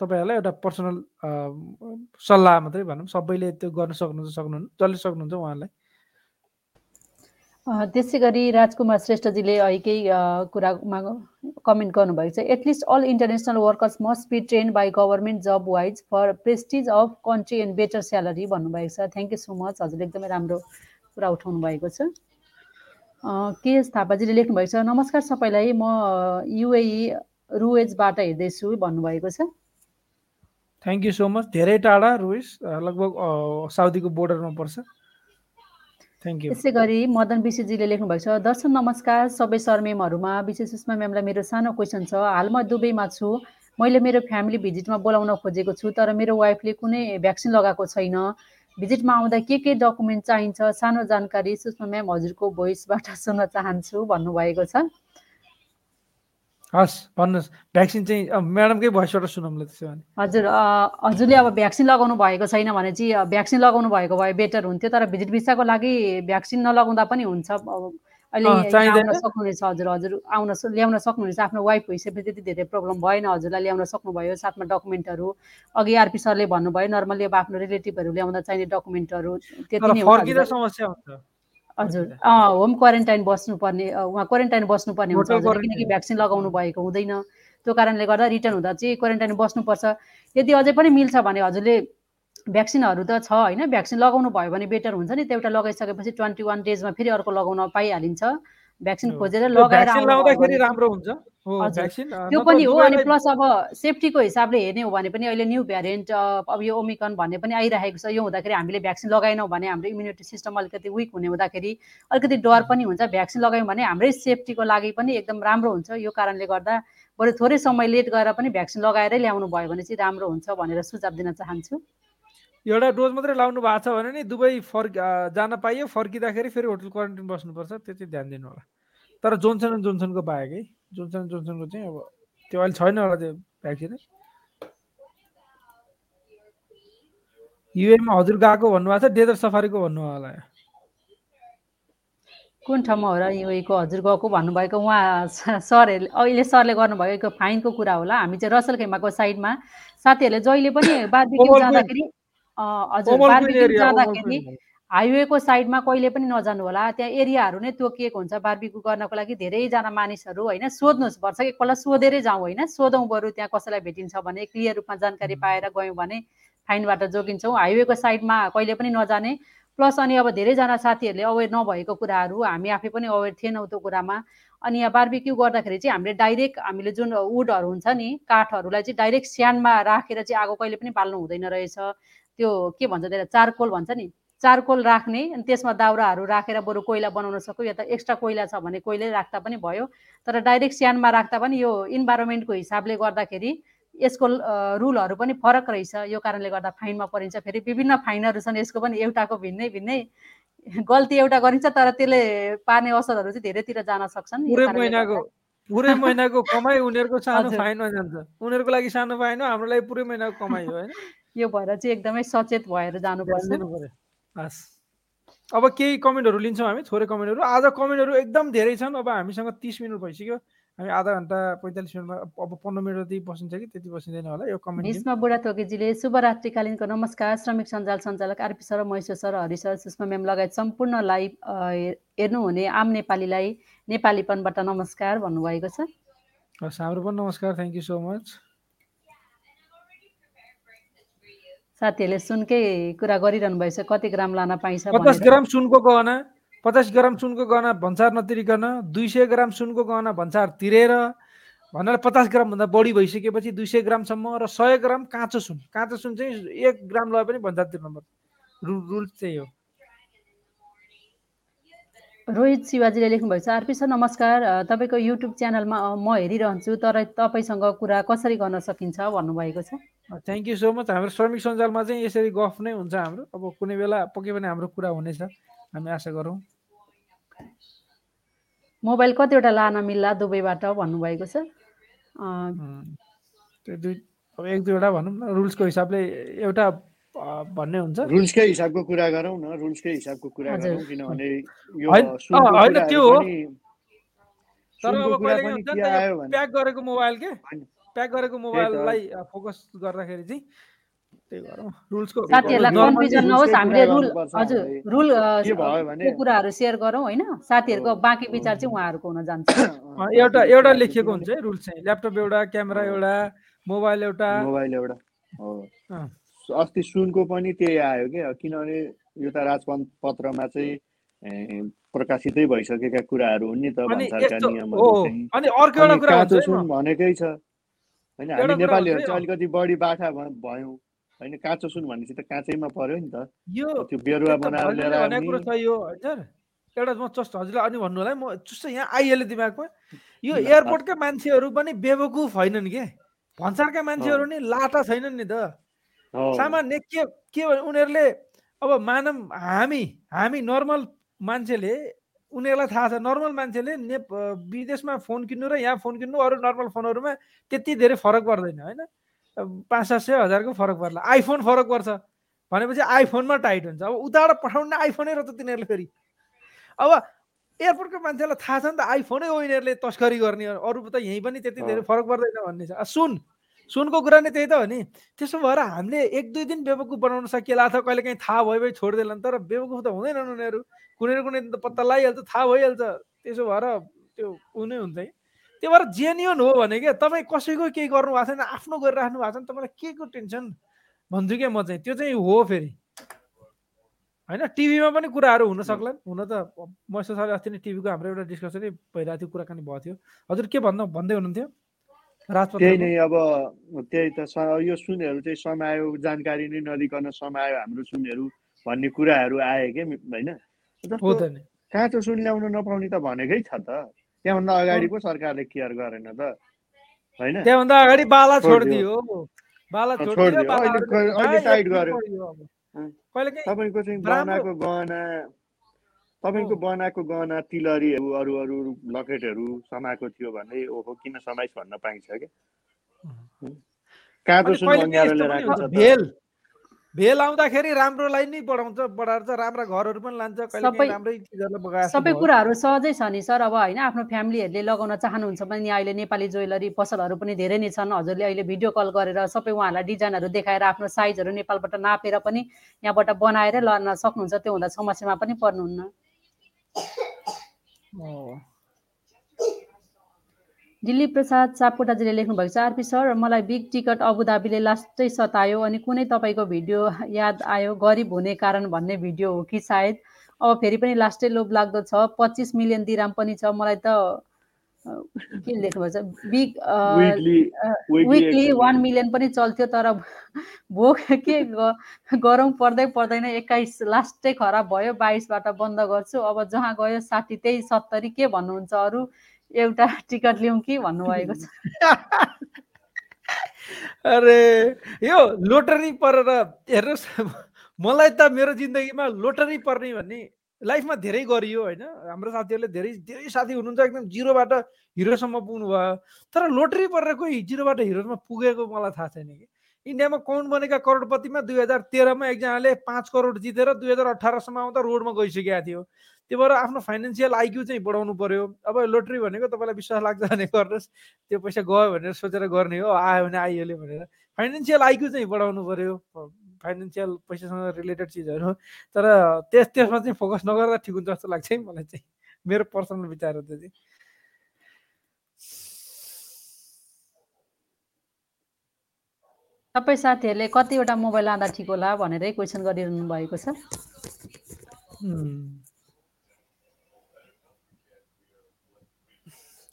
तपाईँहरूलाई एउटा पर्सनल सल्लाह मात्रै भनौँ सबैले त्यो गर्न सक्नुहुन्छ सक्नुहुन्न जसले सक्नुहुन्छ उहाँलाई। त्यसै गरी राजकुमार श्रेष्ठजीले केही कुरामा कमेन्ट गर्नुभएको छ at least all international workers must be train by government job wise for prestige of country and better salary भन्नुभएको छ। थ्याङ्क यू सो मच हजुरले एकदमै राम्रो कुरा उठाउनु भएको छ। केएस थापाजीले लेख्नुभएको छ? नमस्कार सबैलाई। म युए रुएजबाट हेर्दैछु भन्नुभएको छ। थ्याङ्क यू सो मच धेरै टाढा रोइस लगभग साउदीको बोर्डरमा पर्छ। थ्याङ्क यू त्यसै गरी मदन विशेषजीले लेख्नुभएको छ दर्शन नमस्कार। सबै सरमेमहरूमा विशेष सुषमा म्यामलाई मेरो सानो क्वेसन छ। हाल म दुबईमा छु। मैले मेरो फ्यामिली भिजिटमा बोलाउन खोजेको छु तर मेरो वाइफले कुनै भ्याक्सिन लगाएको छैन। भिजिटमा आउँदा के के डकुमेन्ट चाहिन्छ सानो जानकारी सुषमा म्याम हजुरको भोइसबाट सुन्न चाहन्छु भन्नुभएको छ। हस् भन्नुहोस्। भ्याक्सिन चाहिँ म्याडमकै भोइसबाट सुनौँ त्यसो भने। हजुर हजुरले अब भ्याक्सिन लगाउनु भएको छैन भने चाहिँ भ्याक्सिन लगाउनु भएको भए बेटर हुन्थ्यो तर भिजिट भिसाको लागि भ्याक्सिन नलगाउँदा पनि हुन्छ। अहिले सक्नुहुनेछ हजुर हजुर। आउन ल्याउन सक्नुहुनेछ। आफ्नो वाइफ भइसकेपछि त्यति धेरै प्रब्लम भएन हजुरलाई ल्याउन सक्नुभयो साथमा डकुमेन्टहरू अघि आरपी सरले भन्नुभयो नर्मली अब आफ्नो रिलेटिभहरू ल्याउँदा चाहिने डकुमेन्टहरू त्यति नै हजुर। होम क्वारेन्टाइन बस्नुपर्ने उहाँ क्वारेन्टाइन बस्नुपर्ने हुन्छ किनकि भ्याक्सिन लगाउनु भएको हुँदैन। त्यो कारणले गर्दा रिटर्न हुँदा चाहिँ क्वारेन्टाइन बस्नुपर्छ। यदि अझै पनि मिल्छ भने हजुरले भ्याक्सिनहरू त छ होइन? भ्याक्सिन लगाउनु भयो भने बेटर हुन्छ नि। त्यो एउटा लगाइसकेपछि ट्वेन्टी वान डेजमा फेरि अर्को लगाउन पाइहालिन्छ। भ्याक्सिन खोजेर लगाएर राम्रो हुन्छ। त्यो पनि हो अनि प्लस अब सेफ्टीको हिसाबले हेर्ने हो भने पनि अहिले न्यू भ्यारिएन्ट अब यो ओमिकन भन्ने पनि आइरहेको छ। यो हुँदाखेरि हामीले भ्याक्सिन लगाएनौँ भने हाम्रो इम्युनिटी सिस्टम अलिकति विक हुने हुँदाखेरि अलिकति डर पनि हुन्छ। भ्याक्सिन लगायौँ भने हाम्रै सेफ्टीको लागि पनि एकदम राम्रो हुन्छ। यो कारणले गर्दा बरु थोरै समय लेट गरेर पनि भ्याक्सिन लगाएरै ल्याउनु भयो भने चाहिँ राम्रो हुन्छ भनेर सुझाव दिन चाहन्छु। एउटा डोज मात्रै लाउनु भएको छ भने नि दुबई फर्क जान पाइयो। फर्किँदाखेरि फेरि होटल क्वारेन्टाइन बस्नुपर्छ त्यो चाहिँ ध्यान दिनु होला। तर जोन्सन एन्ड जोन्सनको बाहेक है जोन्सन जोन्सनको चाहिँ अब त्यो अहिले छैन होला त्यो भ्याक्सिन। युएमा हजुर गएको भन्नुभएको छ डेजर्ट सफारीको भन्नु होला। कुन ठाउँमा हो र युएको हजुर गएको भन्नुभएको? उहाँ सरहरूले अहिले सरले गर्नुभएको फाइनको कुरा होला। हामी चाहिँ रसल खेमाको साइडमा। साथीहरूले जहिले पनि बार्बिक्यू क्विन। जाँदाखेरि हजुर जाँदाखेरि। हाइवेको साइडमा कहिले पनि नजानु होला। त्यहाँ एरियाहरू नै तोकिएको हुन्छ। बार्बिक्यू गर्नको लागि धेरैजना मानिसहरू होइन सोध्नुहोस् भर्छ एकपल्ट सोधेरै जाउँ होइन। सोधौँ बरु त्यहाँ कसैलाई भेटिन्छ भने क्लियर रूपमा जानकारी पाएर गयौँ भने फाइनबाट जोगिन्छौँ। हाइवेको साइडमा कहिले पनि नजाने। प्लस अनि अब धेरैजना साथीहरूले अवेर नभएको कुराहरू हामी आफै पनि अवेर थिएनौँ त्यो कुरामा। अनि यहाँ बार्बिक्यू गर्दाखेरि चाहिँ हामीले डाइरेक्ट हामीले जुन वुडहरू हुन्छ नि काठहरूलाई चाहिँ डाइरेक्ट स्यानमा राखेर चाहिँ आगो कहिले पनि बाल्नु हुँदैन रहेछ। त्यो के भन्छ त्यसलाई चारकोल भन्छ नि? चारकोल राख्ने अनि त्यसमा दाउराहरू राखेर बरु कोइला बनाउन सकौँ या त एक्स्ट्रा कोइला छ भने कोइलै राख्दा पनि भयो। तर डाइरेक्ट स्यानमा राख्दा पनि यो इन्भाइरोमेन्टको हिसाबले गर्दाखेरि यसको रुलहरू पनि फरक रहेछ। यो कारणले गर्दा फाइनमा परिन्छ। फेरि विभिन्न फाइनहरू छन् यसको पनि एउटाको भिन्नै भिन्नै। गल्ती एउटा गरिन्छ तर त्यसले पार्ने असरहरू चाहिँ धेरैतिर जान सक्छन्। पुरै महिनाको कमाइ उनीहरूको सानो। फाइनमा जान्छ। उनीहरूको लागि सानो फाइन हो हाम्रो लागि पुरै महिनाको कमाइ हो होइन? यो भएर चाहिँ एकदमै सचेत भएर जानुपर्छ। हस्। अब केही कमेन्टहरू लिन्छौँ हामी थोरै कमेन्टहरू। आज कमेन्टहरू एकदम धेरै छन्। अब हामीसँग तिस मिनट भइसक्यो। हामी आधा घन्टा पैँतालिस मिनटमा अब पन्ध्र मिनट जति बसिन्छ कि? त्यति बसिँदैन होला यो कमेन्ट। भीष्म बुढाथोकीजीले शुभरात्रिकालीनको नमस्कार। श्रमिक सञ्जाल सञ्चालक RP sir Maheshwar sir Hari sir Sushma ma'am लगायत सम्पूर्ण लाइभ अ, हे- हेर्नुहुने आम नेपालीलाई नेपालीपनबाट नमस्कार भन्नुभएको छ। हस् हाम्रो पनि नमस्कार। थ्याङ्क यू सो मच साथीहरूले सुनकै कुरा गरिरहनु भएछ कति ग्राम लान पाइन्छ पचास। ग्राम सुनको गहना पचास ग्राम सुनको गहना भन्सार नतिरिकन दुई सय ग्राम सुनको गहना भन्सार तिरेर भनेर पचास ग्रामभन्दा बढी भइसकेपछि दुई सय ग्रामसम्म र सय ग्राम काँचो सुन। काँचो सुन चाहिँ एक ग्राम लगे पनि भन्सार तिर्नुपर्छ रु रुल चाहिँ हो। रोहित शिवाजीले लेख्नुभएको छ आरपी सर नमस्कार। तपाईँको युट्युब च्यानलमा म हेरिरहन्छु तर तपाईँसँग कुरा कसरी गर्न सकिन्छ भन्नुभएको छ? थ्याङ्क यू सो मच हाम्रो श्रमिक सञ्जालमा चाहिँ यसरी गफ नै हुन्छ हाम्रो। अब कुनै बेला पक्कै पनि हाम्रो कुरा हुनेछ हामी आशा गरौँ। मोबाइल कतिवटा लान मिल्ला दुबईबाट भन्नुभएको छ। एक दुईवटा भनौँ न रुल्सको हिसाबले एउटा भन्ने हुन्छ। रुल्सकै हिसाबको कुरा गरौँ न रुल्सकै हिसाबको कुरा। गरौँ किनभने यो होइन, त्यो हो। तर अब कुरा कहिले हुन्छ नि प्याक गरेको मोबाइल के। प्याक गरेको मोबाइललाई फोकस गर्दाखेरि चाहिँ त्यही गरौँ। रुल्सको साथीहरूलाई कन्फ्युजन नहोस् हामीले रुल हजुर। रुल अ, के भयो भने- त्यो कुराहरू सेयर गरौँ होइन? साथीहरूको हो। बाँकी विचार चाहिँ उहाँहरूको हुन जान्छ। एउटा एउटा लेखिएको हुन्छ है रुल्स चाहिँ। ल्यापटप एउटा क्यामेरा एउटा मोबाइल एउटा। मोबाइल एउटा। अस्ति सुनको पनि त्यही आयो क्या किनभने यो त राजपत्रमा चाहिँ प्रकाशितै भइसकेका कुराहरू हुन् नि त भन्सारका नियमहरू काँचो सुन भनेकै छ। होइन हामी नेपालीहरू चाहिँ अलिकति बढी बाठा भयौँ। होइन काँचो सुन भनेपछि त काँचैमा पर्यो नि त। त्यो बेरुवा बनाएर लिएर एउटा म जस्ट हजुरलाई अनि भन्नु होला म चुस्स यहाँ आइहाल्यो दिमागमा। यो एयरपोर्टका मान्छेहरू पनि बेवकुफ होइनन् के? भन्सारका मान्छेहरू नि लाटा छैनन् नि त। सामान्य के के उनीहरूले अब मानव हामी हामी नर्मल मान्छेले उनीहरूलाई थाहा छ नर्मल मान्छेले ने विदेशमा फोन किन्नु र यहाँ फोन किन्नु अरू नर्मल फोनहरूमा त्यति धेरै फरक पर्दैन होइन? पाँच सात सय हजारको फरक पर्ला। आइफोन फरक पर्छ। भनेपछि आइफोनमा टाइट हुन्छ। अब उताबाट पठाउने आइफोनै रहेछ तिनीहरूले फेरि। अब एयरपोर्टको मान्छेलाई थाहा छ नि त आइफोनै हो यिनीहरूले तस्करी गर्ने अरू त यहीँ पनि त्यति धेरै अँ। फरक पर्दैन भन्ने छ। सुन सुनको कुरा नै त्यही त हो नि। त्यसो भएर हामीले एक दुई दिन बेवकुफ बनाउन सकिएला अथवा कहिले काहीँ थाहा भयो भए छोडिदिएला तर बेवकुफ त हुँदैनन् उनीहरू। कुनै न कुनै त पत्ता लगाइहाल्छ थाहा भइहाल्छ। त्यसो भएर त्यो ऊ नै हुन्छ है। त्यो भएर जेन्युन हो भने क्या तपाईँ कसैको केही गर्नु भएको छैन आफ्नो गरिराख्नु भएको छ नि तपाईँलाई के को टेन्सन? भन्छु क्या म चाहिँ त्यो चाहिँ हो फेरि। होइन टिभीमा पनि कुराहरू हुन सक्लान् हुन त महेश्वर सरले अस्ति नै टिभीको हाम्रो एउटा डिस्कसनै भइरहेको थियो कुराकानी भएको थियो। हजुर के भन्नु भन्दै हुनुहुन्थ्यो? त्यही नै अब त्यही त यो सुनहरू चाहिँ समायो जानकारी नै नदिकन समायो हाम्रो सुनहरू भन्ने कुराहरू आए के होइन? काँचो सुन ल्याउन नपाउने त भनेकै छ त। त्यहाँभन्दा अगाडि पो सरकारले केयर गरेन त होइन? त्यहाँभन्दा अगाडि बाला छोडिदियो। तपाईँको चाहिँ बनाएको गहना तपाईँको। बनाएको गहना तिलरीहरू अरू अरू लकेटहरू समाएको थियो भने ओहो किन समाइस भन्न पाइन्छ क्या? काँचो सुन भेल भेल आउँदाखेरि राम्रोलाई नै बढाउँछ बढाएर चाहिँ राम्रा घरहरू पनि लान्छ। सबै- राम्रै चिजहरूलाई सबै कुराहरू सहजै छ नि सर। अब होइन आफ्नो फ्यामिलीहरूले लगाउन चाहनुहुन्छ भने अहिले नेपाली ज्वेलरी पसलहरू पनि धेरै नै छन्। हजुरले अहिले भिडियो कल गरेर सबै उहाँहरूलाई डिजाइनहरू देखाएर आफ्नो साइजहरू नेपालबाट नापेर पनि यहाँबाट बनाएर लान सक्नुहुन्छ। त्यो हुँदा समस्यामा पनि पर्नुहुन्न। दिलीप प्रसाद सापकोटाजीले लेख्नुभएको छ आरपी सर मलाई बिग टिकट अबुधाबीले लास्टै सतायो अनि कुनै तपाईँको भिडियो याद आयो? गरिब हुने कारण भन्ने भिडियो हो कि सायद? अब फेरि पनि लास्टै लोभ लाग्दो छ। पच्चिस मिलियन दिराम पनि छ। मलाई त के लेख्नुभएको छ big weekly weekly one million पनि चल्थ्यो तर भोक के गरौँ पर्दै पर्दैन। एक्काइस लास्टै खराब भयो बाइसबाट बन्द गर्छु। अब जहाँ गयो साठी त्यही सत्तरी के भन्नुहुन्छ अरू? एउटा टिकट लिउँ कि भन्नुभएको छ। अरे यो लोटरी परेर हेर्नुहोस् मलाई त मेरो जिन्दगीमा लोटरी पर्ने भन्ने लाइफमा धेरै गरियो होइन? हाम्रो साथीहरूले धेरै धेरै साथी हुनुहुन्छ एकदम जिरोबाट हिरोसम्म पुग्नु भयो तर लोटरी परेर कोही जिरोबाट हिरोसम्म पुगेको मलाई थाहा छैन कि। इन्डियामा कौन बनेका करोडपतिमा दुई हजार तेह्रमा एकजनाले पाँच करोड जितेर दुई हजार अठारसम्म आउँदा रोडमा गइसकेको थियो। त्यो भएर आफ्नो फाइनेन्सियल आइक्यू चाहिँ बढाउनु पर्यो। अब लोटरी भनेको तपाईँलाई विश्वास लाग्छ भने गर्नुहोस्। त्यो पैसा गयो भनेर सोचेर गर्ने हो आयो भने आइहाल्यो भनेर। फाइनेन्सियल आइक्यू चाहिँ बढाउनु पर्यो। फाइनेन्सियल पैसासँग रिलेटेड चिजहरू। तर त्यस त्यसमा चाहिँ फोकस नगर्दा ठिक हुन्छ जस्तो लाग्छ है मलाई चाहिँ। मेरो पर्सनल विचार हो त्यो चाहिँ सबै साथीहरूले कतिवटा मोबाइल लाँदा ठिक होला भनेरै क्वेसन गरिरहनु भएको छ।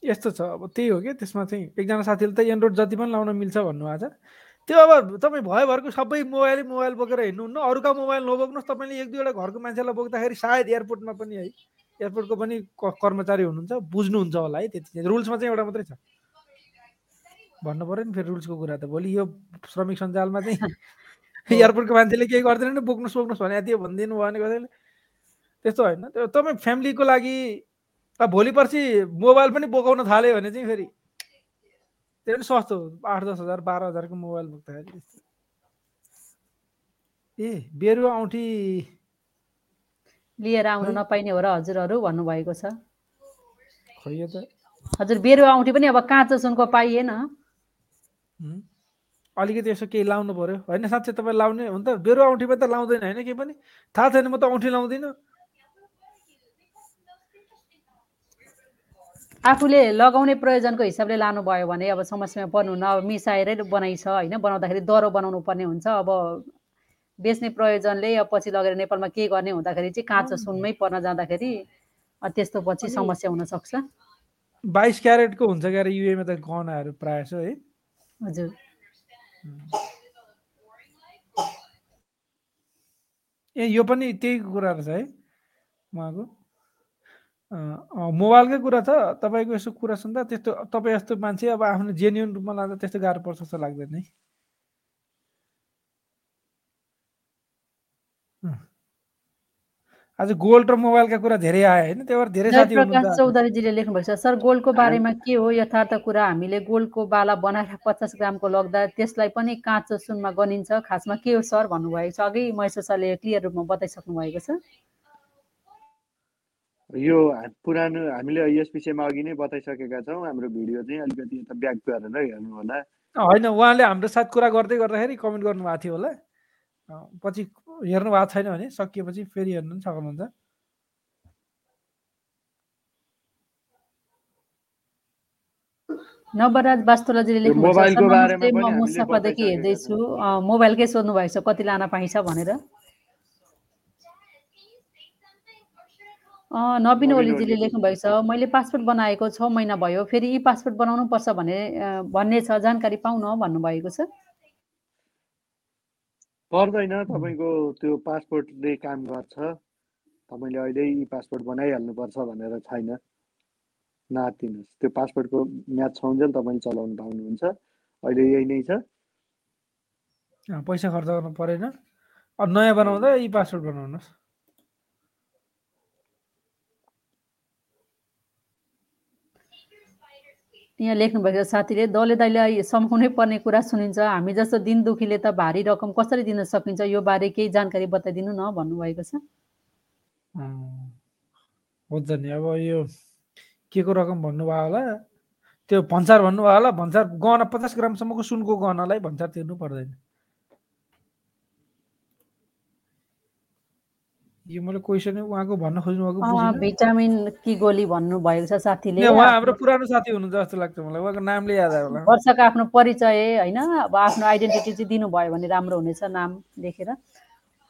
यस्तो छ। अब त्यही हो कि? त्यसमा चाहिँ एकजना साथीले त एन्ड्रोइड जति पनि लाउन मिल्छ भन्नुभएको छ। त्यो अब तपाईँ भयोभरको सबै मोबाइलै मोबाइल बोकेर हिँड्नुहुन्न। अरूका मोबाइल नबोक्नुहोस् तपाईँले एक दुईवटा घरको मान्छेलाई बोक्दाखेरि सायद एयरपोर्टमा पनि है एयरपोर्टको पनि कर्मचारी हुनुहुन्छ बुझ्नुहुन्छ होला है त्यति रुल्समा चाहिँ एउटा मात्रै छ। भन्नु पऱ्यो नि फेरि रुल्सको कुरा त। भोलि यो श्रमिक सञ्जालमा चाहिँ एयरपोर्टको मान्छेले केही गर्दैन नि बोक्नुहोस् बोक्नुहोस् भने थियो भनिदिनु भयो भने कसैले। त्यस्तो होइन। त्यो तपाईँ फ्यामिलीको लागि अब भोलि पर्सि मोबाइल पनि बोकाउन थाल्यो भने चाहिँ फेरि त्यो पनि सस्तो आठ दस हजार बाह्र हजारको मोबाइल त्यस्तो ए बेरुवा औँठी। लिएर आउनु। नपाइने हो र हजुरहरू भन्नुभएको छ। खै त? हजुर बेरुवा औँठी पनि अब काँचो सुनको पाइएन। अलिकति यसो केही लाउनु पर्यो। होइन साँच्चै तपाईँ लाउने हुन त बेरुवा औँठीमा त लाउँदैन होइन? केही पनि। थाहा छैन म त औँठी लाउँदिनँ। आफूले लगाउने प्रयोजनको हिसाबले लानुभयो भने अब समस्यामा पर्नुहुन्न अब मिसाएरै बनाइ छ होइन? बनाउँदाखेरि दह्रो बनाउनु पर्ने हुन्छ। अब बेच्ने प्रयोजनले अब पछि लगेर नेपालमा के गर्ने हुँदाखेरि चाहिँ काँचो सुनमै पर्न जाँदाखेरि त्यस्तो पछि समस्या हुनसक्छ। बाइस क्यारेटको हुन्छ क्यारे युएमा त गहनाहरू प्रायः छ है? हजुर। ए यो पनि त्यही कुरा रहेछ है? उहाँको? मोबाइलकै कुरा छ तपाईँको यसो कुरा सुन्दा त्यस्तो तपाईँ जस्तो मान्छे अब आफ्नो जेन्युन रूपमा लाँदा त्यस्तो गाह्रो पर्छ जस्तो लाग्दैन है। आज गोल्ड र मोबाइलका कुरा धेरै आयो होइन त्यही भएर धेरै साथी हुनुहुन्छ चौधरीजीले लेख्नुभएको छ सर गोल्डको बारेमा के हो यथार्थ कुरा? हामीले गोल्डको बाला बनाएर पचास ग्रामको लग्दा त्यसलाई पनि काँचो सुनमा गनिन्छ। खासमा के हो सर? भन्नुभएको छ। अघि महेश्वर सरले क्लियर रूपमा बताइसक्नु भएको छ। यो पुरानो हामीले यस विषयमा अघि नै बताइसकेका छौँ। हाम्रो भिडियो चाहिँ अलिकति यता ब्याक गरेर हेर्नु होला। होइन उहाँले हाम्रो साथ कुरा गर्दै गर्दाखेरि कमेन्ट गर्नुभएको थियो होला। पछि हेर्नु भएको छैन भने सकिएपछि फेरि हेर्नु पनि सक्नुहुन्छ। नवराज वास्तोलाजीले छ मोबाइलको बारेमा म मुसाफादेखि हेर्दैछु। मोबाइलकै सोध्नु भएको छ कति लान पाइन्छ भनेर। अँ, नवीन नवीन ओलीजीले ओली। लेख्नुभएको छ मैले पासपोर्ट बनाएको छ महिना भयो फेरि यी पासपोर्ट बनाउनु पर्छ भने अँ, भन्ने छ जानकारी पाउन भन्नुभएको छ। पर्दैन तपाईँको त्यो पासपोर्टले काम गर्छ। तपाईँले अहिले यी पासपोर्ट बनाइहाल्नुपर्छ भनेर छैन। नआत्तिनुहोस् त्यो पासपोर्टको म्याच छाउन्जेल तपाईँले चलाउनु पाउनुहुन्छ। अहिले यही नै छ। अँ, पैसा खर्च गर्नु परेन। अब नयाँ बनाउँदा यी पासवर्ड बनाउनुहोस्। यहाँ लेख्नुभएको साथीले दले दाइलाई समाउनै पर्ने कुरा सुनिन्छ। हामी जस्तो दिन दुखीले त भारी रकम कसरी दिन सकिन्छ? यो बारे केही जानकारी बताइदिनु न भन्नुभएको छ। हुन्छ नि। अब यो के को रकम भन्नुभयो होला? त्यो भन्सार भन्नुभयो होला। भन्सार गहना पचास ग्रामसम्मको सुनको गहनालाई भन्सार तिर्नु पर्दैन। यो मैले क्वेसन उहाँको भन्न खोज्नु भएको भिटामिन कि गोली भन्नुभएको छ साथीले उहाँ हाम्रो पुरानो साथी हुनुहुन्छ जस्तो लाग्छ मलाई उहाँको नामले याद आयो होला। वर्षको आफ्नो परिचय होइन? अब आफ्नो आइडेन्टिटी चाहिँ दिनुभयो भने राम्रो हुनेछ नाम लेखेर।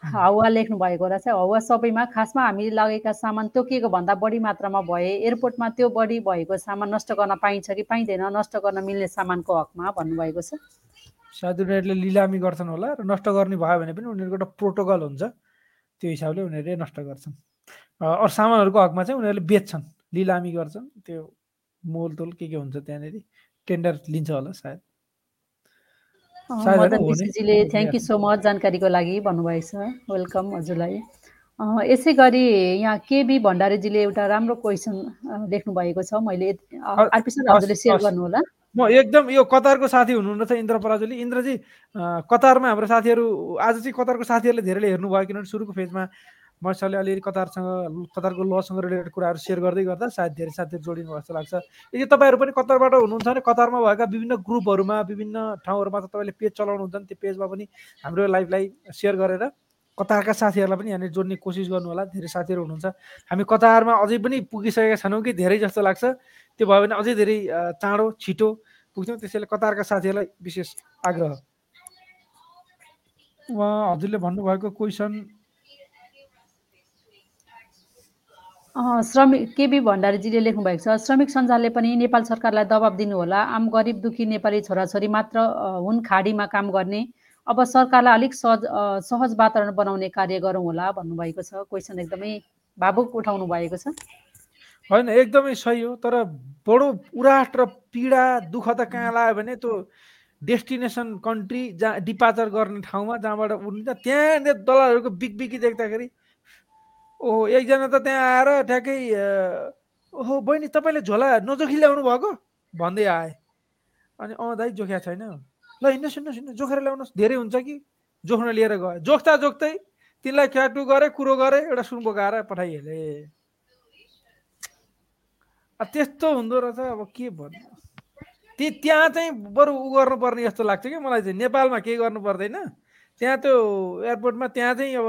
हावा लेख्नु भएको रहेछ। हावा सबैमा खासमा हामीले लगेका सामान तोकिएको भन्दा बढी मात्रामा भए एयरपोर्टमा त्यो बढी भएको सामान नष्ट गर्न पाइन्छ कि पाइँदैन नष्ट गर्न मिल्ने सामानको हकमा भन्नुभएको छ। सायद उनीहरूले लिलामी गर्छन् होला र नष्ट गर्ने भयो भने पनि उनीहरूको एउटा प्रोटोकल हुन्छ। त्यो हिसाबले उनीहरूले नष्ट गर्छन्। अरू सामानहरूको हकमा चाहिँ उनीहरूले बेच्छन् लिलामी गर्छन्। त्यो मोलतोल के के हुन्छ त्यहाँनिर? टेन्डर लिन्छ होला सायद। Madan thank you so much जानकारीको लागि भन्नुभएको छ। वेलकम हजुरलाई। यसै गरी यहाँ केबी भण्डारीजीले एउटा राम्रो क्वेसन लेख्नु भएको छ। मैले हजुरले सेयर गर्नु होला। म एकदम यो कतारको साथी हुनुहुन्छ इन्द्र पराजुली इन्द्रजी कतारमा हाम्रो साथीहरू आज चाहिँ कतारको साथीहरूले धेरैले हेर्नुभयो किनभने सुरुको फेजमा मर्सले अलिअलि कतारसँग कतारको लसँग रिलेटेड कुराहरू सेयर गर्दै गर्दा सायद धेरै साथीहरू जोडिनु जस्तो लाग्छ। यदि तपाईँहरू पनि कतारबाट हुनुहुन्छ भने कतारमा भएका विभिन्न ग्रुपहरूमा विभिन्न ठाउँहरूमा त तपाईँले पेज चलाउनुहुन्छ नि त्यो पेजमा पनि हाम्रो लाइभलाई सेयर गरेर कतारका साथीहरूलाई पनि यहाँनिर जोड्ने कोसिस गर्नु होला धेरै साथीहरू हुनुहुन्छ। हामी कतारमा अझै पनि पुगिसकेका छैनौँ कि धेरै जस्तो लाग्छ। त्यो भयो भने अझै धेरै चाँडो छिटो पुग्छौँ त्यसैले कतारका साथीहरूलाई विशेष आग्रह। उहाँ हजुरले भन्नुभएको क्वेसन? श्रमिक केबी भण्डारीजीले लेख्नु भएको छ श्रमिक सञ्जालले पनि नेपाल सरकारलाई दबाब दिनुहोला। आम गरिब दुखी नेपाली छोराछोरी मात्र हुन् खाडीमा काम गर्ने। अब सरकारलाई अलिक सहज सहज वातावरण बनाउने कार्य गरौँ होला भन्नुभएको छ। क्वेसन एकदमै भावुक उठाउनु भएको छ। होइन एकदमै सही हो तर बडो उराट र पीडा दुःख त कहाँ लाग्यो भने त्यो डेस्टिनेसन कन्ट्री जहाँ डिपाचर गर्ने ठाउँमा जहाँबाट उठ्नुहुन्छ त्यहाँनिर दलालहरूको बिग देख्दाखेरि ओहो एकजना त त्यहाँ आएर ठ्याक्कै ओहो बहिनी तपाईँले झोला नजोखी ल्याउनु भएको? भन्दै आए। अनि अँ दाइ जोख्या छैन। ल हिँड्नुहोस् हिँड्नुहोस् हिँड्नु जोखेर ल्याउनुहोस्। धेरै हुन्छ कि? जोख्न लिएर गयो। जोख्दा जोख्दै तिनलाई ख्याटु गरे कुरो गरे एउटा सुन बोकाएर पठाइहाले। त्यस्तो हुँदो रहेछ अब के भन्नु? ती त्यहाँ चाहिँ बरु उ गर्नुपर्ने जस्तो लाग्छ कि मलाई चाहिँ। नेपालमा केही गर्नु पर्दैन। त्यहाँ त्यो एयरपोर्टमा त्यहाँ चाहिँ अब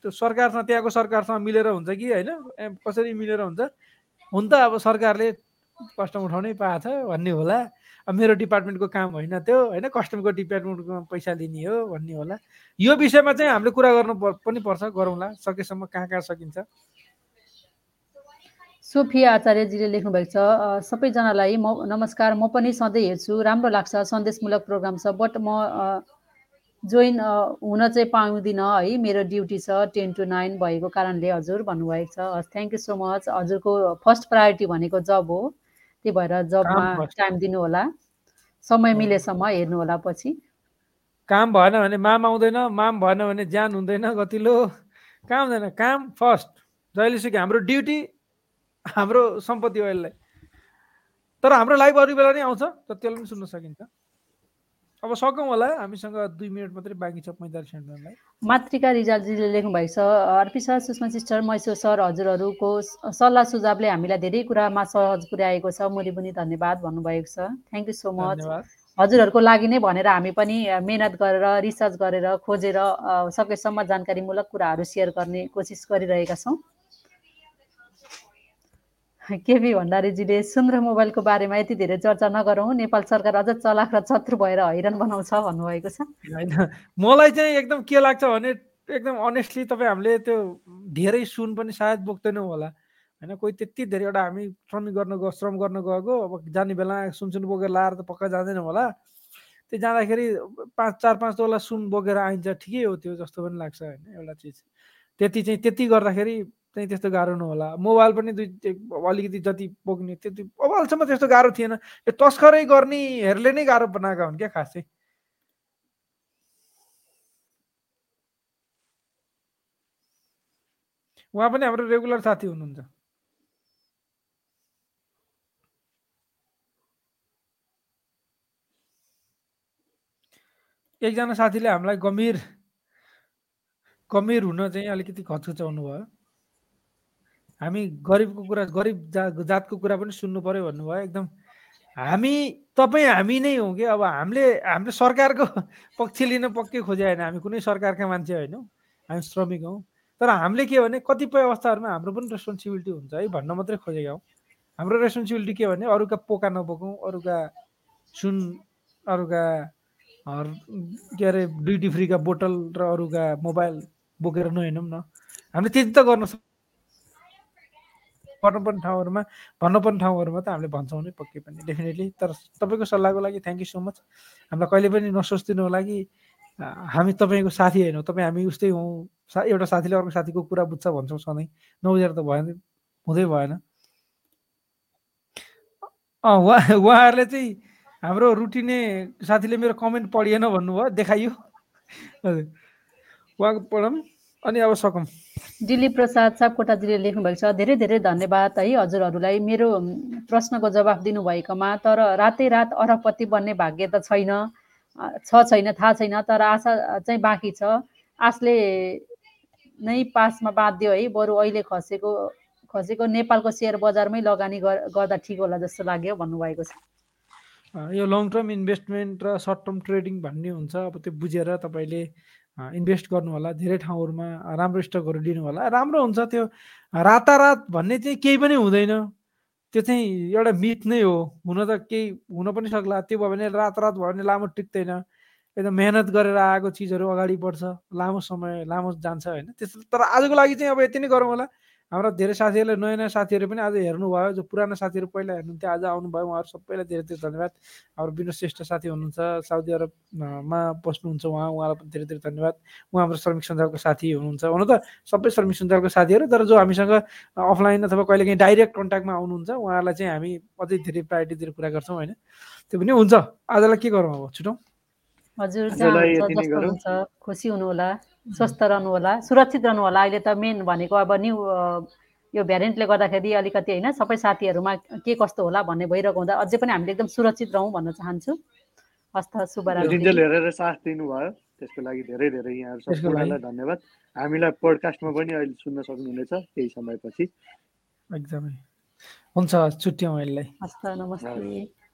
त्यो सरकारसँग त्यहाँको सरकारसँग मिलेर हुन्छ कि होइन? कसरी मिलेर हुन्छ? हुन त अब सरकारले कस्टम उठाउनै पाएको छ भन्ने होला। अब मेरो डिपार्टमेन्टको काम होइन त्यो होइन? कस्टमको डिपार्टमेन्टको पैसा लिने हो भन्ने होला। यो विषयमा चाहिँ हामीले कुरा गर्नु पनि पर्छ गरौँला। सकेसम्म कहाँ कहाँ सकिन्छ। सोफिया आचार्यजीले लेख्नु भएको छ सबैजनालाई म नमस्कार म पनि सधैँ हेर्छु। राम्रो लाग्छ सन्देशमूलक प्रोग्राम छ बट म जोइन हुन चाहिँ पाउँदिनँ है। मेरो ड्युटी छ टेन टु नाइन भएको कारणले हजुर भन्नुभएको छ। हस् थ्याङ्क यू सो मच हजुरको फर्स्ट प्रायोरिटी भनेको जब हो त्यही भएर जबमा टाइम दिनु होला समय मिलेसम्म हेर्नु होला पछि। काम भएन भने माम आउँदैन माम भएन भने ज्यान हुँदैन गतिलो। काम हुँदैन काम फर्स्ट। जहिलेसुकै हाम्रो ड्युटी हाम्रो सम्पत्ति हो यसलाई। तर हाम्रो लाइभ अरू बेला नै आउँछ त्यसलाई पनि सुन्न सकिन्छ। अब सकौँ होला हामीसँग दुई मिनट मात्रै बाँकी छ पैँतालिस मिनटलाई मातृका रिजालजीले लेख्नु भएको छ अर्पी सर सुषमा सिस्टर मैसो सर हजुरहरूको सल्लाह सुझावले हामीलाई धेरै कुरामा सहज पुर्याएको छ। मैले पनि धन्यवाद भन्नुभएको छ। थ्याङ्क यू सो मच हजुरहरूको लागि नै भनेर हामी पनि मेहनत गरेर रिसर्च गरेर खोजेर सकेसम्म जानकारीमूलक कुराहरू सेयर गर्ने कोसिस गरिरहेका छौँ। केपी भण्डारीजीले सुन्दर मोबाइलको बारेमा यति धेरै चर्चा नगरौँ। नेपाल सरकार अझ चलाक र चत्रु भएर हैरान बनाउँछ भन्नुभएको छ। होइन मलाई चाहिँ एकदम के लाग्छ भने एकदम अनेस्टली तपाईँ हामीले त्यो धेरै सुन पनि सायद बोक्दैनौँ होला। होइन कोही त्यति धेरै एउटा हामी श्रमिक गर्न गयो श्रम गर्न गएको अब जाने बेला सुन बोकेर लाएर त पक्का जाँदैनौँ होला। त्यो जाँदाखेरि पाँच चार पाँच तोला सुन बोकेर आइन्छ ठिकै हो त्यो जस्तो पनि लाग्छ होइन एउटा चिज। त्यति चाहिँ त्यति गर्दाखेरि चाहिँ त्यस्तो गाह्रो नहोला। मोबाइल पनि दुई अलिकति जति पोग्ने त्यति मोबाइलसम्म त्यस्तो गाह्रो थिएन। यो तस्करै गर्नेहरूले नै गाह्रो बनाएका हुन् क्या खासै। उहाँ पनि हाम्रो रेगुलर साथी हुनुहुन्छ। एकजना साथीले हामीलाई गम्भीर गम्भीर हुन चाहिँ अलिकति खचखचाउनु भयो। हामी गरिबको कुरा गरिब जा जातको कुरा पनि सुन्नु पर्यो भन्नुभयो। एकदम हामी तपाईँ हामी नै हौँ कि? अब हामीले हामीले सरकारको पक्ष लिन पक्कै खोजे होइन। हामी कुनै सरकारका मान्छे होइनौँ। हामी श्रमिक हौँ। तर हामीले के भने कतिपय अवस्थाहरूमा हाम्रो पनि रेस्पोन्सिबिलिटी हुन्छ है भन्न मात्रै खोजेका हौँ। हाम्रो रेस्पोन्सिबिलिटी के भने अरूका पोका नबोकौँ अरूका सुन अरूका के अरे ड्युटी फ्रीका बोतल र अरूका मोबाइल बोकेर नहिँडौँ न। हामीले त्यति त गर्न गर्नुपर्ने ठाउँहरूमा भन्नुपर्ने ठाउँहरूमा त हामीले भन्छौँ नै पक्कै पनि डेफिनेटली तर तपाईँको सल्लाहको लागि थ्याङ्क यू सो मच हामीलाई कहिले पनि नसोचिदिनु होला कि हामी तपाईँको साथी होइनौँ तपाईँ हामी उस्तै हौँ। सा एउटा साथीले अर्को साथीको कुरा बुझ्छ भन्छौँ सधैँ। नबुझेर त भएन हुँदै भएन। उहाँ उहाँहरूले चाहिँ हाम्रो रुटिने साथीले मेरो कमेन्ट पढिएन भन्नुभयो देखाइयो। हजुर। उहाँको पढौँ। अनि अब सकौँ दिलीप प्रसाद सापकोटाजीले लेख्नुभएको छ धेरै धेरै धन्यवाद है हजुरहरूलाई। मेरो प्रश्नको जवाफ दिनुभएकोमा तर रातै रात अरबपति बन्ने भाग्य त छैन। छ छैन थाहा छैन तर आशा चाहिँ बाँकी छ। आशले नै पासमा बाँधियो है बरु अहिले खसेको खसेको नेपालको सेयर बजारमै लगानी गर्दा ठिक होला जस्तो लाग्यो भन्नुभएको छ। यो लङ टर्म इन्भेस्टमेन्ट र सर्ट टर्म ट्रेडिङ भन्ने हुन्छ अब त्यो बुझेर तपाईँले इन्भेस्ट गर्नु होला धेरै ठाउँहरूमा राम्रो स्टकहरू लिनु होला राम्रो हुन्छ त्यो रातारात भन्ने चाहिँ केही पनि हुँदैन। त्यो चाहिँ एउटा मिथ नै हो। हुन त केही हुन पनि सक्ला। त्यो भयो भने रातारात भयो भने लामो टिक्दैन। एकदम मेहनत गरेर आएको चिजहरू अगाडि बढ्छ। लामो समय लामो जान्छ होइन। त्यस्तो तर आजको लागि चाहिँ अब यति नै गरौँ होला। हाम्रा धेरै साथीहरूले नयाँ नयाँ साथीहरू पनि आज हेर्नुभयो जो पुरानो साथीहरू पहिला हेर्नुहुन्थ्यो आज आउनुभयो उहाँहरू सबैलाई धेरै धेरै धन्यवाद। हाम्रो विनोद श्रेष्ठ साथी हुनुहुन्छ साउदी अरबमा बस्नुहुन्छ उहाँ उहाँलाई पनि धेरै धेरै धन्यवाद। उहाँ हाम्रो श्रमिक सञ्जालको साथी हुनुहुन्छ। हुन त सबै श्रमिक सञ्जालको साथीहरू तर जो हामीसँग अफलाइन अथवा कहिले काहीँ डाइरेक्ट कन्ट्याक्टमा आउनुहुन्छ उहाँहरूलाई चाहिँ हामी अझै धेरै प्रायोरिटी दिएर कुरा गर्छौँ होइन? त्यो पनि हुन्छ। आजलाई के गरौँ अब? छुटौँ? हजुर खुसी हुनुहोला। स्वस्थ रहनु होला सुरक्षित रहनु होला अहिले त मेन भनेको अब न्यु यो भ्यारिएन्टले गर्दाखेरि अलिकति होइन सबै साथीहरूमा के कस्तो होला भन्ने भइरहेको हुँदा अझै पनि हामीले एकदम सुरक्षित रहौँ भन्न चाहन्छु। हस्त शुभरात्रि। हेरेर साथ दिनुभयो त्यसको लागि धेरै धेरै यहाँहरू सबैलाई धन्यवाद। हामीलाई पोडकास्टमा पनि अहिले सुन्न सक्नुहुनेछ केही समयपछि। एकदमै। हुन्छ छुट्यौँ अहिले हस्त नमस्ते।